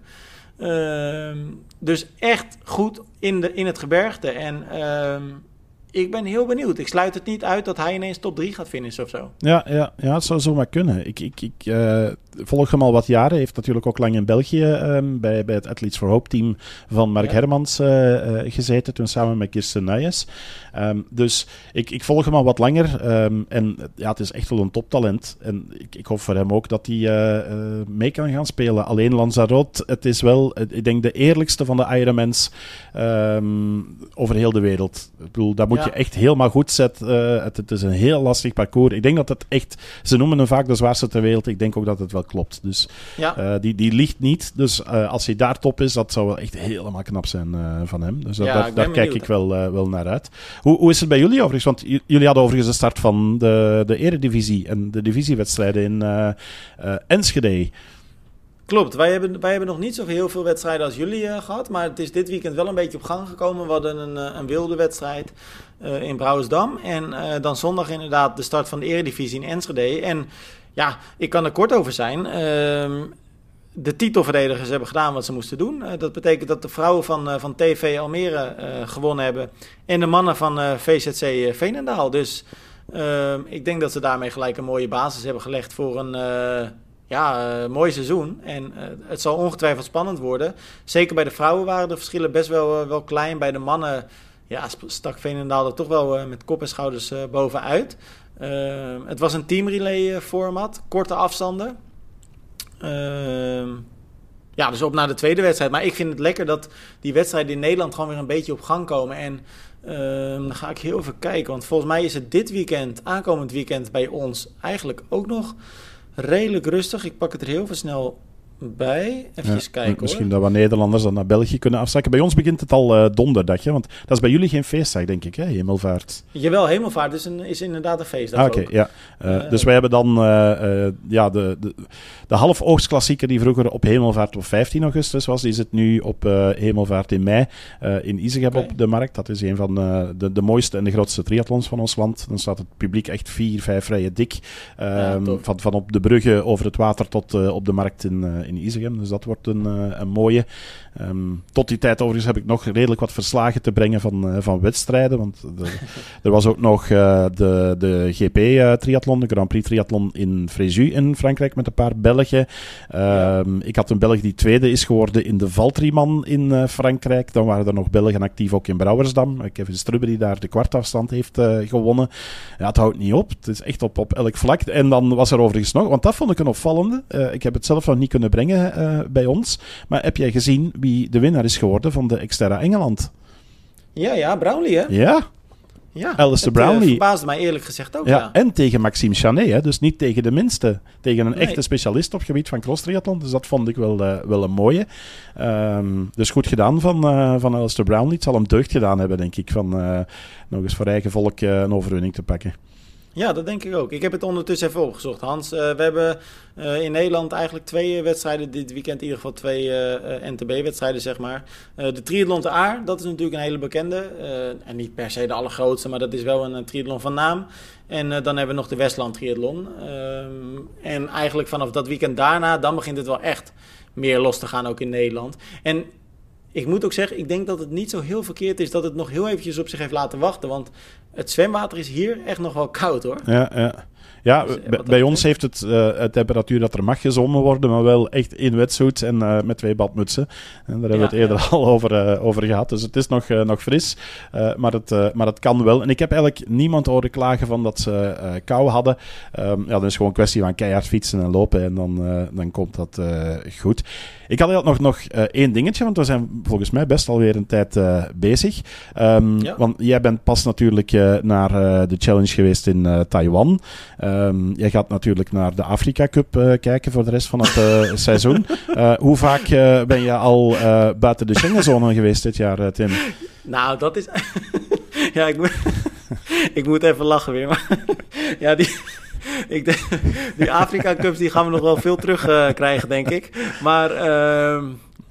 Uh, dus echt goed in, de, in het gebergte. En ehm, ik ben heel benieuwd. Ik sluit het niet uit dat hij ineens top 3 gaat finishen of zo. Ja, ja, ja het zou zomaar kunnen. Ik, ik, ik uh, volg hem al wat jaren. Hij heeft natuurlijk ook lang in België um, bij, bij het Athletes for Hope team van Mark ja. Hermans uh, uh, gezeten. Toen samen met Kirsten Nijes. Um, dus ik, ik volg hem al wat langer. Um, en ja, het is echt wel een toptalent. En ik, ik hoop voor hem ook dat hij mee kan gaan spelen. Alleen Lanzarote, het is wel, ik denk, de eerlijkste van de Ironmans over heel de wereld. Ik bedoel, daar moet ja. Je echt helemaal goed zetten. Uh, het, het, is een heel lastig parcours. Ik denk dat het echt... Ze noemen hem vaak de zwaarste ter wereld. Ik denk ook dat het wel klopt. Dus ja. uh, die, die ligt niet. Dus uh, als hij daar top is, dat zou wel echt helemaal knap zijn van hem. Dus ja, daar, daar kijk ik wel, wel naar uit. Hoe, hoe is het bij jullie overigens? Want jullie hadden overigens de start van de, de eredivisie en de divisiewedstrijden in Enschede. Klopt, wij hebben, wij hebben nog niet zo heel veel wedstrijden als jullie uh, gehad. Maar het is dit weekend wel een beetje op gang gekomen. We hadden een, uh, een wilde wedstrijd in Brouwersdam. En dan zondag inderdaad de start van de Eredivisie in Enschede. En ja, ik kan er kort over zijn. Ehm, de titelverdedigers hebben gedaan wat ze moesten doen. dat betekent dat de vrouwen van, van TV Almere gewonnen hebben. En de mannen van VZC Veenendaal. Dus ehm, ik denk dat ze daarmee gelijk een mooie basis hebben gelegd voor een ja, mooi seizoen. En het zal ongetwijfeld spannend worden. Zeker bij de vrouwen waren de verschillen best wel, wel klein. Bij de mannen ja, stak Veenendaal er toch wel met kop en schouders bovenuit. het was een teamrelay format, korte afstanden. Ehm, ja, dus op naar de tweede wedstrijd. Maar ik vind het lekker dat die wedstrijden in Nederland gewoon weer een beetje op gang komen. En ehm, dan ga ik heel even kijken. Want volgens mij is het dit weekend, aankomend weekend bij ons, eigenlijk ook nog redelijk rustig. Ik pak het er heel veel snel bij. Even ja, kijken Misschien hoor. dat we Nederlanders dan naar België kunnen afzakken. Bij ons begint het al uh, donderdag, hè? want dat is bij jullie geen feestdag, denk ik, hè? Hemelvaart. Jawel, Hemelvaart is, een, is inderdaad een feestdag ah, Oké, okay, ja. Uh, uh, dus wij hebben dan ja, de, de, de half-oogstklassieker die vroeger op Hemelvaart op 15 augustus was, die zit nu op Hemelvaart in mei in Izegem okay. op de markt. Dat is een van de, de mooiste en de grootste triathlons van ons land. Dan staat het publiek echt vier, vijf rijen dik. Ja, van, van op de bruggen over het water tot op de markt in, in in Isegem. Dus dat wordt een, uh, een mooie. Um, tot die tijd overigens heb ik nog redelijk wat verslagen te brengen van, uh, van wedstrijden. Want de, [laughs] er was ook nog uh, de, de GP-triathlon, de Grand Prix triathlon in Fréjus in Frankrijk met een paar Belgen. Um, ja. Ik had een Belg die tweede is geworden in de Valtriman in Frankrijk. Dan waren er nog Belgen actief ook in Brouwersdam. Kevin Strubbe die daar de kwartafstand heeft gewonnen. Ja, het houdt niet op. Het is echt op, op elk vlak. En dan was er overigens nog, want dat vond ik een opvallende. ik heb het zelf nog niet kunnen brengen uh, bij ons. Maar heb jij gezien wie de winnaar is geworden van de Exterra Engeland? Ja, ja, Brownlee hè? Ja. Ja, Alistair het, Brownlee. Uh, verbaasde mij eerlijk gezegd ook, ja, ja. En tegen Maxime Chanet, hè? dus niet tegen de minste. Tegen een nee. echte specialist op het gebied van cross-triathlon. Dus dat vond ik wel, uh, wel een mooie. Um, dus goed gedaan van, uh, van Alistair Brownlee. Het zal hem deugd gedaan hebben, denk ik, van nog eens voor eigen volk een overwinning te pakken. Ja, dat denk ik ook. Ik heb het ondertussen even opgezocht, Hans. Uh, we hebben uh, in Nederland eigenlijk twee wedstrijden dit weekend. In ieder geval twee NTB-wedstrijden, zeg maar. de Triathlon te Aar, dat is natuurlijk een hele bekende. en niet per se de allergrootste, maar dat is wel een, een triathlon van naam. En dan hebben we nog de Westland Triathlon. Ehm, en eigenlijk vanaf dat weekend daarna, dan begint het wel echt meer los te gaan, ook in Nederland. En ik moet ook zeggen, ik denk dat het niet zo heel verkeerd is dat het nog heel eventjes op zich heeft laten wachten. Want het zwemwater is hier echt nog wel koud hoor. Ja, ja. Ja, dus, eh, bij ons heeft het uh, temperatuur dat er mag gezongen worden, maar wel echt in wetsuit en uh, met twee badmutsen. En daar hebben we het eerder [laughs] al over, over gehad. Dus het is nog, nog fris, maar, het, maar het kan wel. En ik heb eigenlijk niemand horen klagen van dat ze kou hadden. Um, ja, dan is gewoon een kwestie van keihard fietsen en lopen en dan, dan komt dat goed. Ik had nog, nog één dingetje, want we zijn volgens mij best alweer een tijd bezig. Um, ja. Want jij bent pas natuurlijk naar de challenge geweest in Taiwan. Um, jij gaat natuurlijk naar de Afrika Cup uh, kijken voor de rest van het uh, [laughs] seizoen. Uh, hoe vaak ben je al buiten de Schengenzone geweest dit jaar, Tim? Nou, dat is... [laughs] ja, ik moet... [laughs] ik moet even lachen weer. Maar ja, die... Ik denk, die Afrika Cups die gaan we nog wel veel terug krijgen, denk ik. Maar uh,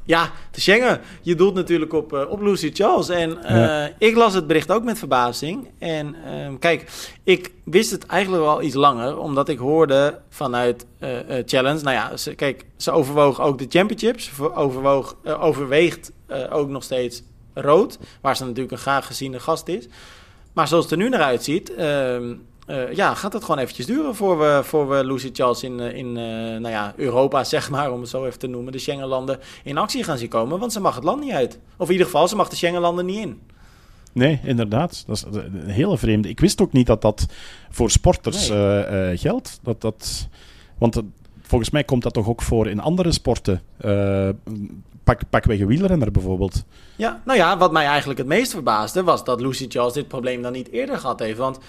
ja, te Schengen. Je doelt natuurlijk op, uh, op Lucy Charles. En uh, ik las het bericht ook met verbazing. En uh, kijk, ik wist het eigenlijk al iets langer, omdat ik hoorde vanuit uh, Challenge. Nou ja, ze, kijk, ze overwoog ook de championships. Ze overwoog, overweegt ook nog steeds rood, waar ze natuurlijk een graag geziene gast is. Maar zoals het er nu naar uitziet, ehm, uh, ja, gaat het gewoon eventjes duren voor we, voor we Lucy Charles in, in uh, nou ja, Europa, [laughs] zeg maar, om het zo even te noemen, de Schengenlanden in actie gaan zien komen. Want ze mag het land niet uit. Of in ieder geval, ze mag de Schengenlanden niet in. Nee, inderdaad. Dat is een hele vreemde. Ik wist ook niet dat dat voor sporters nee. uh, geldt. Dat, dat, want volgens mij komt dat toch ook voor in andere sporten pak, pakweg een wielrenner bijvoorbeeld. Ja, nou ja, wat mij eigenlijk het meest verbaasde was dat Lucy Charles dit probleem dan niet eerder gehad heeft. Want uh,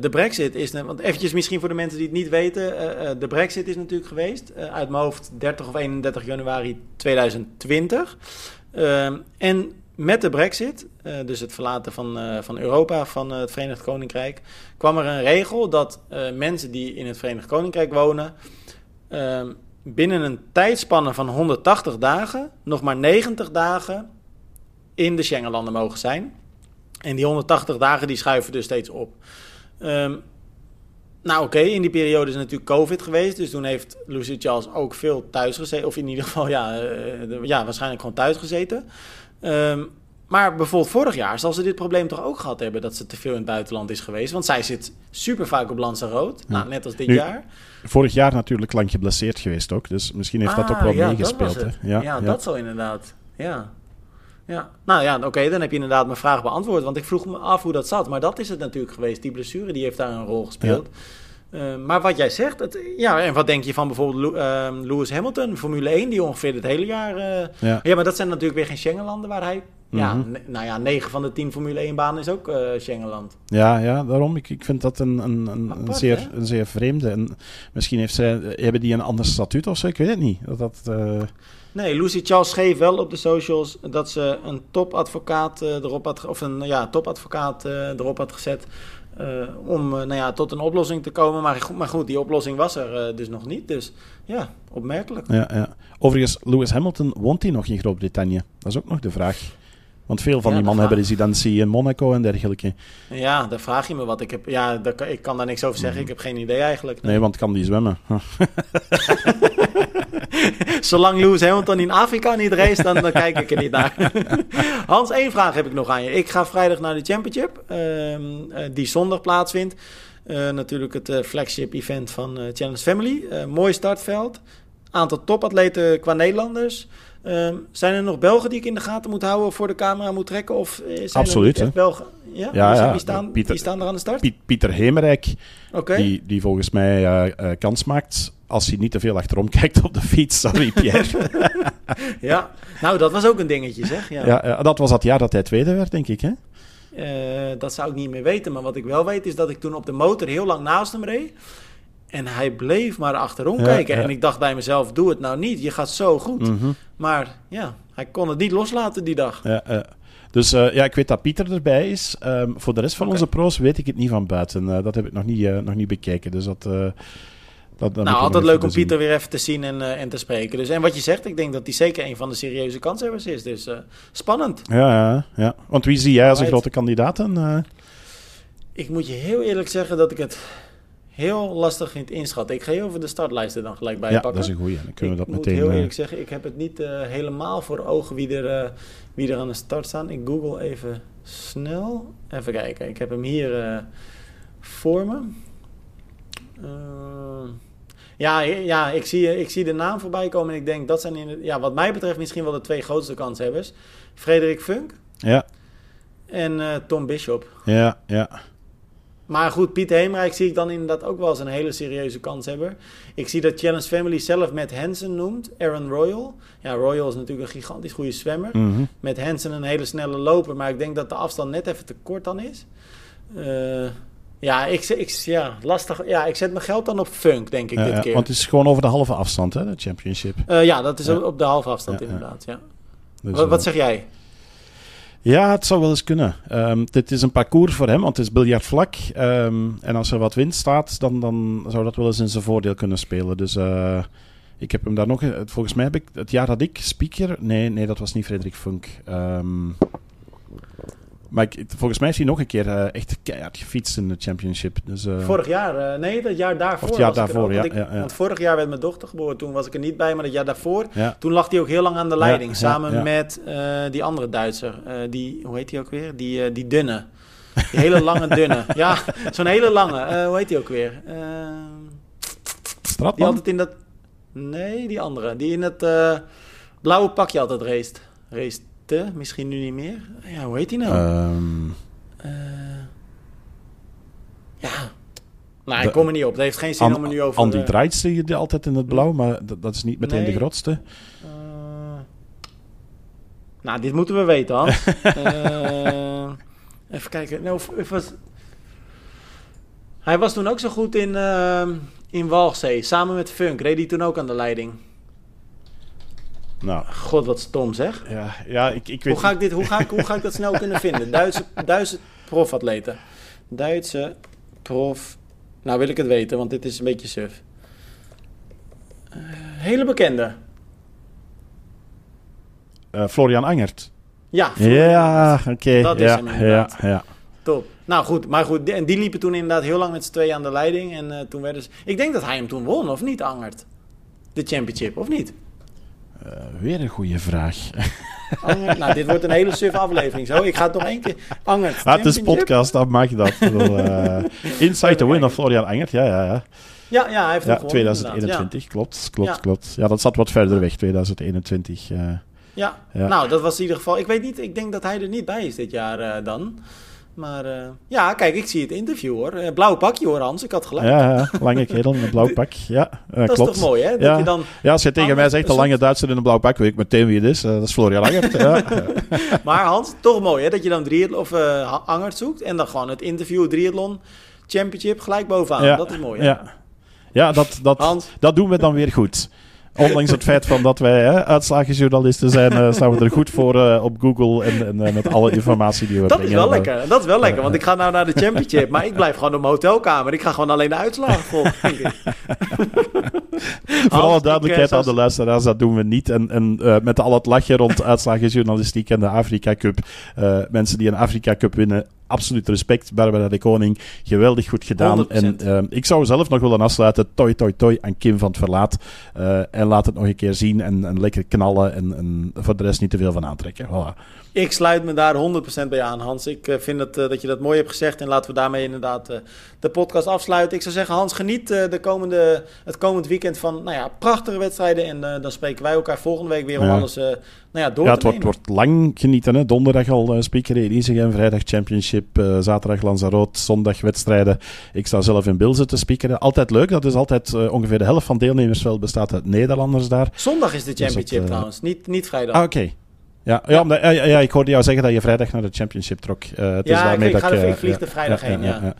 de brexit is, want eventjes misschien voor de mensen die het niet weten, uh, de brexit is natuurlijk geweest uit mijn hoofd 30 of 31 januari 2020. Ehm, en met de brexit, dus het verlaten van, van Europa, van het Verenigd Koninkrijk, kwam er een regel dat mensen die in het Verenigd Koninkrijk wonen ehm, binnen een tijdspanne van 180 dagen nog maar 90 dagen in de Schengenlanden mogen zijn. En die 180 dagen die schuiven dus steeds op. Um, nou oké, in die periode is natuurlijk COVID geweest. Dus toen heeft Lucy Charles ook veel thuis gezeten. Of in ieder geval, ja, uh, ja waarschijnlijk gewoon thuis gezeten. Um, maar bijvoorbeeld vorig jaar zal ze dit probleem toch ook gehad hebben... dat ze te veel in het buitenland is geweest. Want zij zit super vaak op Lanzarote, ja. nou, net als dit jaar. Vorig jaar natuurlijk lang geblesseerd geweest ook. Dus misschien heeft dat ook wel ah, ja, meegespeeld. Ja, ja, dat zal inderdaad. Ja. Ja, nou ja, oké, dan heb je inderdaad mijn vraag beantwoord. Want ik vroeg me af hoe dat zat. Maar dat is het natuurlijk geweest. Die blessure die heeft daar een rol gespeeld. Uh, maar wat jij zegt, het, ja, en wat denk je van bijvoorbeeld uh, Lewis Hamilton, Formule 1, die ongeveer het hele jaar. Uh, ja. ja. maar dat zijn natuurlijk weer geen Schengenlanden waar hij ja, mhm. nou ja, 9 van de 10 Formule 1 banen is ook uh, Schengenland. Ja, ja, daarom. Ik, ik vind dat een, een, een, een zeer, een zeer vreemde. En misschien heeft zij, hebben die een ander statuut of zo, ik weet het niet. Dat, dat, uh... Nee, Lucy Charles schreef wel op de socials dat ze een topadvocaat uh, erop had, of een ja, topadvocaat erop had gezet. om nou ja, tot een oplossing te komen. Maar goed, maar goed die oplossing was er dus nog niet. Dus ja, opmerkelijk. Ja, ja. Overigens, Lewis Hamilton woont hij nog in Groot-Brittannië? Dat is ook nog de vraag. Want veel van die mannen hebben residentie in Monaco en dergelijke. Ja, daar vraag je me wat. Ik, heb, ja, daar, ik kan daar niks over zeggen. Mm. Ik heb geen idee eigenlijk. Nee, want kan die zwemmen? [laughs] [laughs] Zolang Lewis Hamilton in Afrika niet race, dan, dan kijk ik er niet naar. [laughs] Hans, één vraag heb ik nog aan je. Ik ga vrijdag naar de Championship, uh, die zondag plaatsvindt. Uh, natuurlijk het uh, flagship event van Challenge Family. mooi startveld. Aantal topatleten qua Nederlanders. Um, zijn er nog Belgen die ik in de gaten moet houden of voor de camera moet trekken? Of zijn Absoluut. Er Belgen? Ja, ja, ja. Wie, staan, Pieter, wie staan er aan de start? Pieter Hemerijk, okay. die, die volgens mij uh, uh, kans maakt als hij niet te veel achterom [laughs] kijkt op de fiets. Sorry, Pierre. [laughs] ja, nou dat was ook een dingetje zeg. Ja. ja, dat was dat jaar dat hij tweede werd, denk ik hè? Uh, dat zou ik niet meer weten. Maar wat ik wel weet is dat ik toen op de motor heel lang naast hem reed. En hij bleef maar achterom kijken. En ik dacht bij mezelf, doe het nou niet. Je gaat zo goed. Mhm. Maar ja, hij kon het niet loslaten die dag. Ja, Dus uh, ja, ik weet dat Pieter erbij is. Um, voor de rest van onze pro's weet ik het niet van buiten. Uh, dat heb ik nog niet, uh, nog niet bekeken. Dus dat... uh, dat, nou, altijd leuk om Pieter weer even te zien en, uh, en te spreken. Dus, en wat je zegt, ik denk dat hij zeker een van de serieuze kanshebbers is. Dus uh, spannend. Ja, ja, ja. Want wie zie jij als een grote kandidaat? Uh? Ik moet je heel eerlijk zeggen dat ik het heel lastig vind inschatten. Ik ga heel even de startlijsten dan gelijk bij ja, pakken. dat is een goeie. Dan kunnen ik we dat meteen... Ik moet heel eerlijk zeggen, ik heb het niet uh, helemaal voor ogen wie er, uh, wie er aan de start staan. Ik google even snel. Even kijken. Ik heb hem hier uh, voor me. Ja, ja ik, zie, ik zie de naam voorbij komen en ik denk dat zijn in het, ja, wat mij betreft misschien wel de twee grootste kanshebbers. Frederik Funk ja. en Tom Bishop. Ja, ja. Maar goed, Pieter Heemrijk zie ik dan inderdaad ook wel als een hele serieuze kanshebber. Ik zie dat Challenge Family zelf met Hansen noemt, Aaron Royal. Ja, Royal is natuurlijk een gigantisch goede zwemmer. Mm -hmm. Met Hansen een hele snelle loper, maar ik denk dat de afstand net even te kort dan is. Uh, ja, ik, ik, ja, lastig. Ja, ik zet mijn geld dan op Funk, denk ik, dit ja, keer. Want het is gewoon over de halve afstand, hè, de championship. Uh, ja, dat is ja. op de halve afstand Ja, inderdaad, ja. Dus, wat, wat eh, zeg jij? Ja, het zou wel eens kunnen. Um, dit is een parcours voor hem, want het is biljartvlak. Um, en als er wat wind staat, dan, dan zou dat wel eens in zijn voordeel kunnen spelen. Dus uh, ik heb hem daar nog... Volgens mij heb ik het jaar dat ik speaker... Nee, nee dat was niet Frederik Funk. Um, maar ik, volgens mij heeft hij nog een keer uh, echt keihard gefietst in de championship. Dus, uh, vorig jaar, uh, nee, dat jaar daarvoor. Het jaar daarvoor, ja, want, ik, ja, ja. want vorig jaar werd mijn dochter geboren, toen was ik er niet bij, maar dat jaar daarvoor, toen lag hij ook heel lang aan de leiding. Samen met die andere Duitser, die, hoe heet die ook weer? Die, die dunne. Die hele lange dunne. [laughs] Ja, zo'n hele lange. hoe heet die ook weer? Stratman? Die altijd in dat... Nee, die andere. Die in het blauwe pakje altijd. Race te, misschien nu niet meer. Ja, hoe heet die nou? Um, uh, ja. Nou, ik kom er niet op. Het heeft geen zin An, om er nu over... Andy uh, Draait zie je altijd in het blauw, maar dat, dat is niet meteen Nee. de grootste. Uh, nou, dit moeten we weten, Hans. uh, [laughs] even kijken. Nou, was... Hij was toen ook zo goed in, uh, in Walchzee. Samen met Funk. Reed hij toen ook aan de leiding. Nou, God, wat stom zeg. ja, ja ik, ik weet Hoe ga ik, dit, hoe, ga ik, hoe ga ik dat snel kunnen vinden? Duitse, Duitse profatleten. Duitse prof... Nou wil ik het weten, want dit is een beetje suf. Uh, hele bekende. Uh, Florian Angert. Ja, Ja, oké. Okay. Dat is ja, hem inderdaad. Ja, ja. Top. Nou goed, maar goed, en die liepen toen inderdaad heel lang met z'n tweeën aan de leiding. En uh, toen werden ze... Ik denk dat hij hem toen won, of niet, Angert? De championship, of niet? Uh, weer een goede vraag. [laughs] Nou, dit wordt een hele suf aflevering. Zo, ik ga het nog één keer... Angert, het is podcast, dan mag je dat. uh, [laughs] Inside the Win of Florian Angert, ja, ja, ja. Ja, ja hij heeft ja, hem 2021, ja. klopt, klopt, klopt. Ja, dat zat wat verder weg, 2021. Uh, ja. Nou, dat was in ieder geval... Ik weet niet, ik denk dat hij er niet bij is dit jaar dan. Maar uh, ja, kijk, ik zie het interview hoor. Uh, blauw pakje hoor, Hans. Ik had gelijk. Ja, lange kerel in een blauw [laughs] pak. Ja, uh, dat klopt. is toch mooi, hè? Dat ja. je dan... ja, als je tegen mij zegt, een lange Duitser in een blauw pak, weet ik meteen wie het is. dat is Florian Angert. ja. [laughs] Maar Hans, toch mooi hè? Dat je dan triathlon of Angert zoekt en dan gewoon het interview triathlon championship gelijk bovenaan. Ja. Dat is mooi hè? Ja, ja dat, dat, Hans. dat doen we dan weer goed. Ondanks het feit van dat wij hè, uitslagenjournalisten zijn, uh, staan we er goed voor uh, op Google en, en uh, met alle informatie die we dat brengen. Is wel lekker. Dat is wel lekker, want ik ga nou naar de championship, [laughs] maar ik blijf gewoon op mijn hotelkamer. Ik ga gewoon alleen de uitslagen volgen, denk ik. [laughs] Voor alle duidelijkheid aan de luisteraars, dat doen we niet. En, en met al het lachen rond uitslagenjournalistiek en de Afrika Cup. Mensen die een Afrika Cup winnen, absoluut respect. Barbara de Koning, geweldig goed gedaan. 100%. En uh, ik zou zelf nog willen afsluiten. Toi, toi, toi aan Kim van het Verlaat. Uh, en laat het nog een keer zien en, en lekker knallen. En, en, voor de rest niet te veel van aantrekken. Voilà. Ik sluit me daar 100% bij aan, Hans. Ik uh, vind dat, uh, dat je dat mooi hebt gezegd. En laten we daarmee inderdaad uh, de podcast afsluiten. Ik zou zeggen, Hans, geniet de komende, het komend weekend van nou ja, prachtige wedstrijden. En dan spreken wij elkaar volgende week weer om Ja. alles nou ja, door Ja, te het wordt, wordt lang genieten. Hè? Donderdag al uh, speaker in Isegem, vrijdag Championship, uh, zaterdag Lanzarote, zondag wedstrijden. Ik sta zelf in Bilze te speakeren. Altijd leuk, dat is altijd uh, ongeveer de helft van deelnemersveld bestaat uit Nederlanders daar. Zondag is de championship dat, trouwens, niet, niet vrijdag. Ah, oké. Ja, ja, omdat- ja, ja, ik hoorde jou zeggen dat je vrijdag naar de championship trok. Eh, het is Ja, ik- daarmee ik ga er- eh, ik vlieg ja, er vrijdag heen, ja.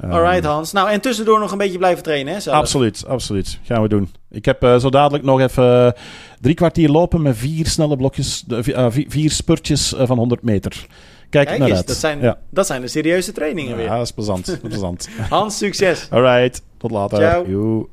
Ehm, Alright Hans. Nou, en tussendoor nog een beetje blijven trainen, hè? zelf? Absoluut, absoluut. Gaan we doen. Ik heb eh, zo dadelijk nog even eh, drie kwartier lopen met vier snelle blokjes, de, vi- eh, vi- vier spurtjes eh, van 100 meter. Kijk, Kijk naar eens, uit. dat zijn, ja. dat zijn de serieuze trainingen ja, weer. dat is plezant. dat is plezant. [laughs] Hans, succes. Alright, tot later. Ciao.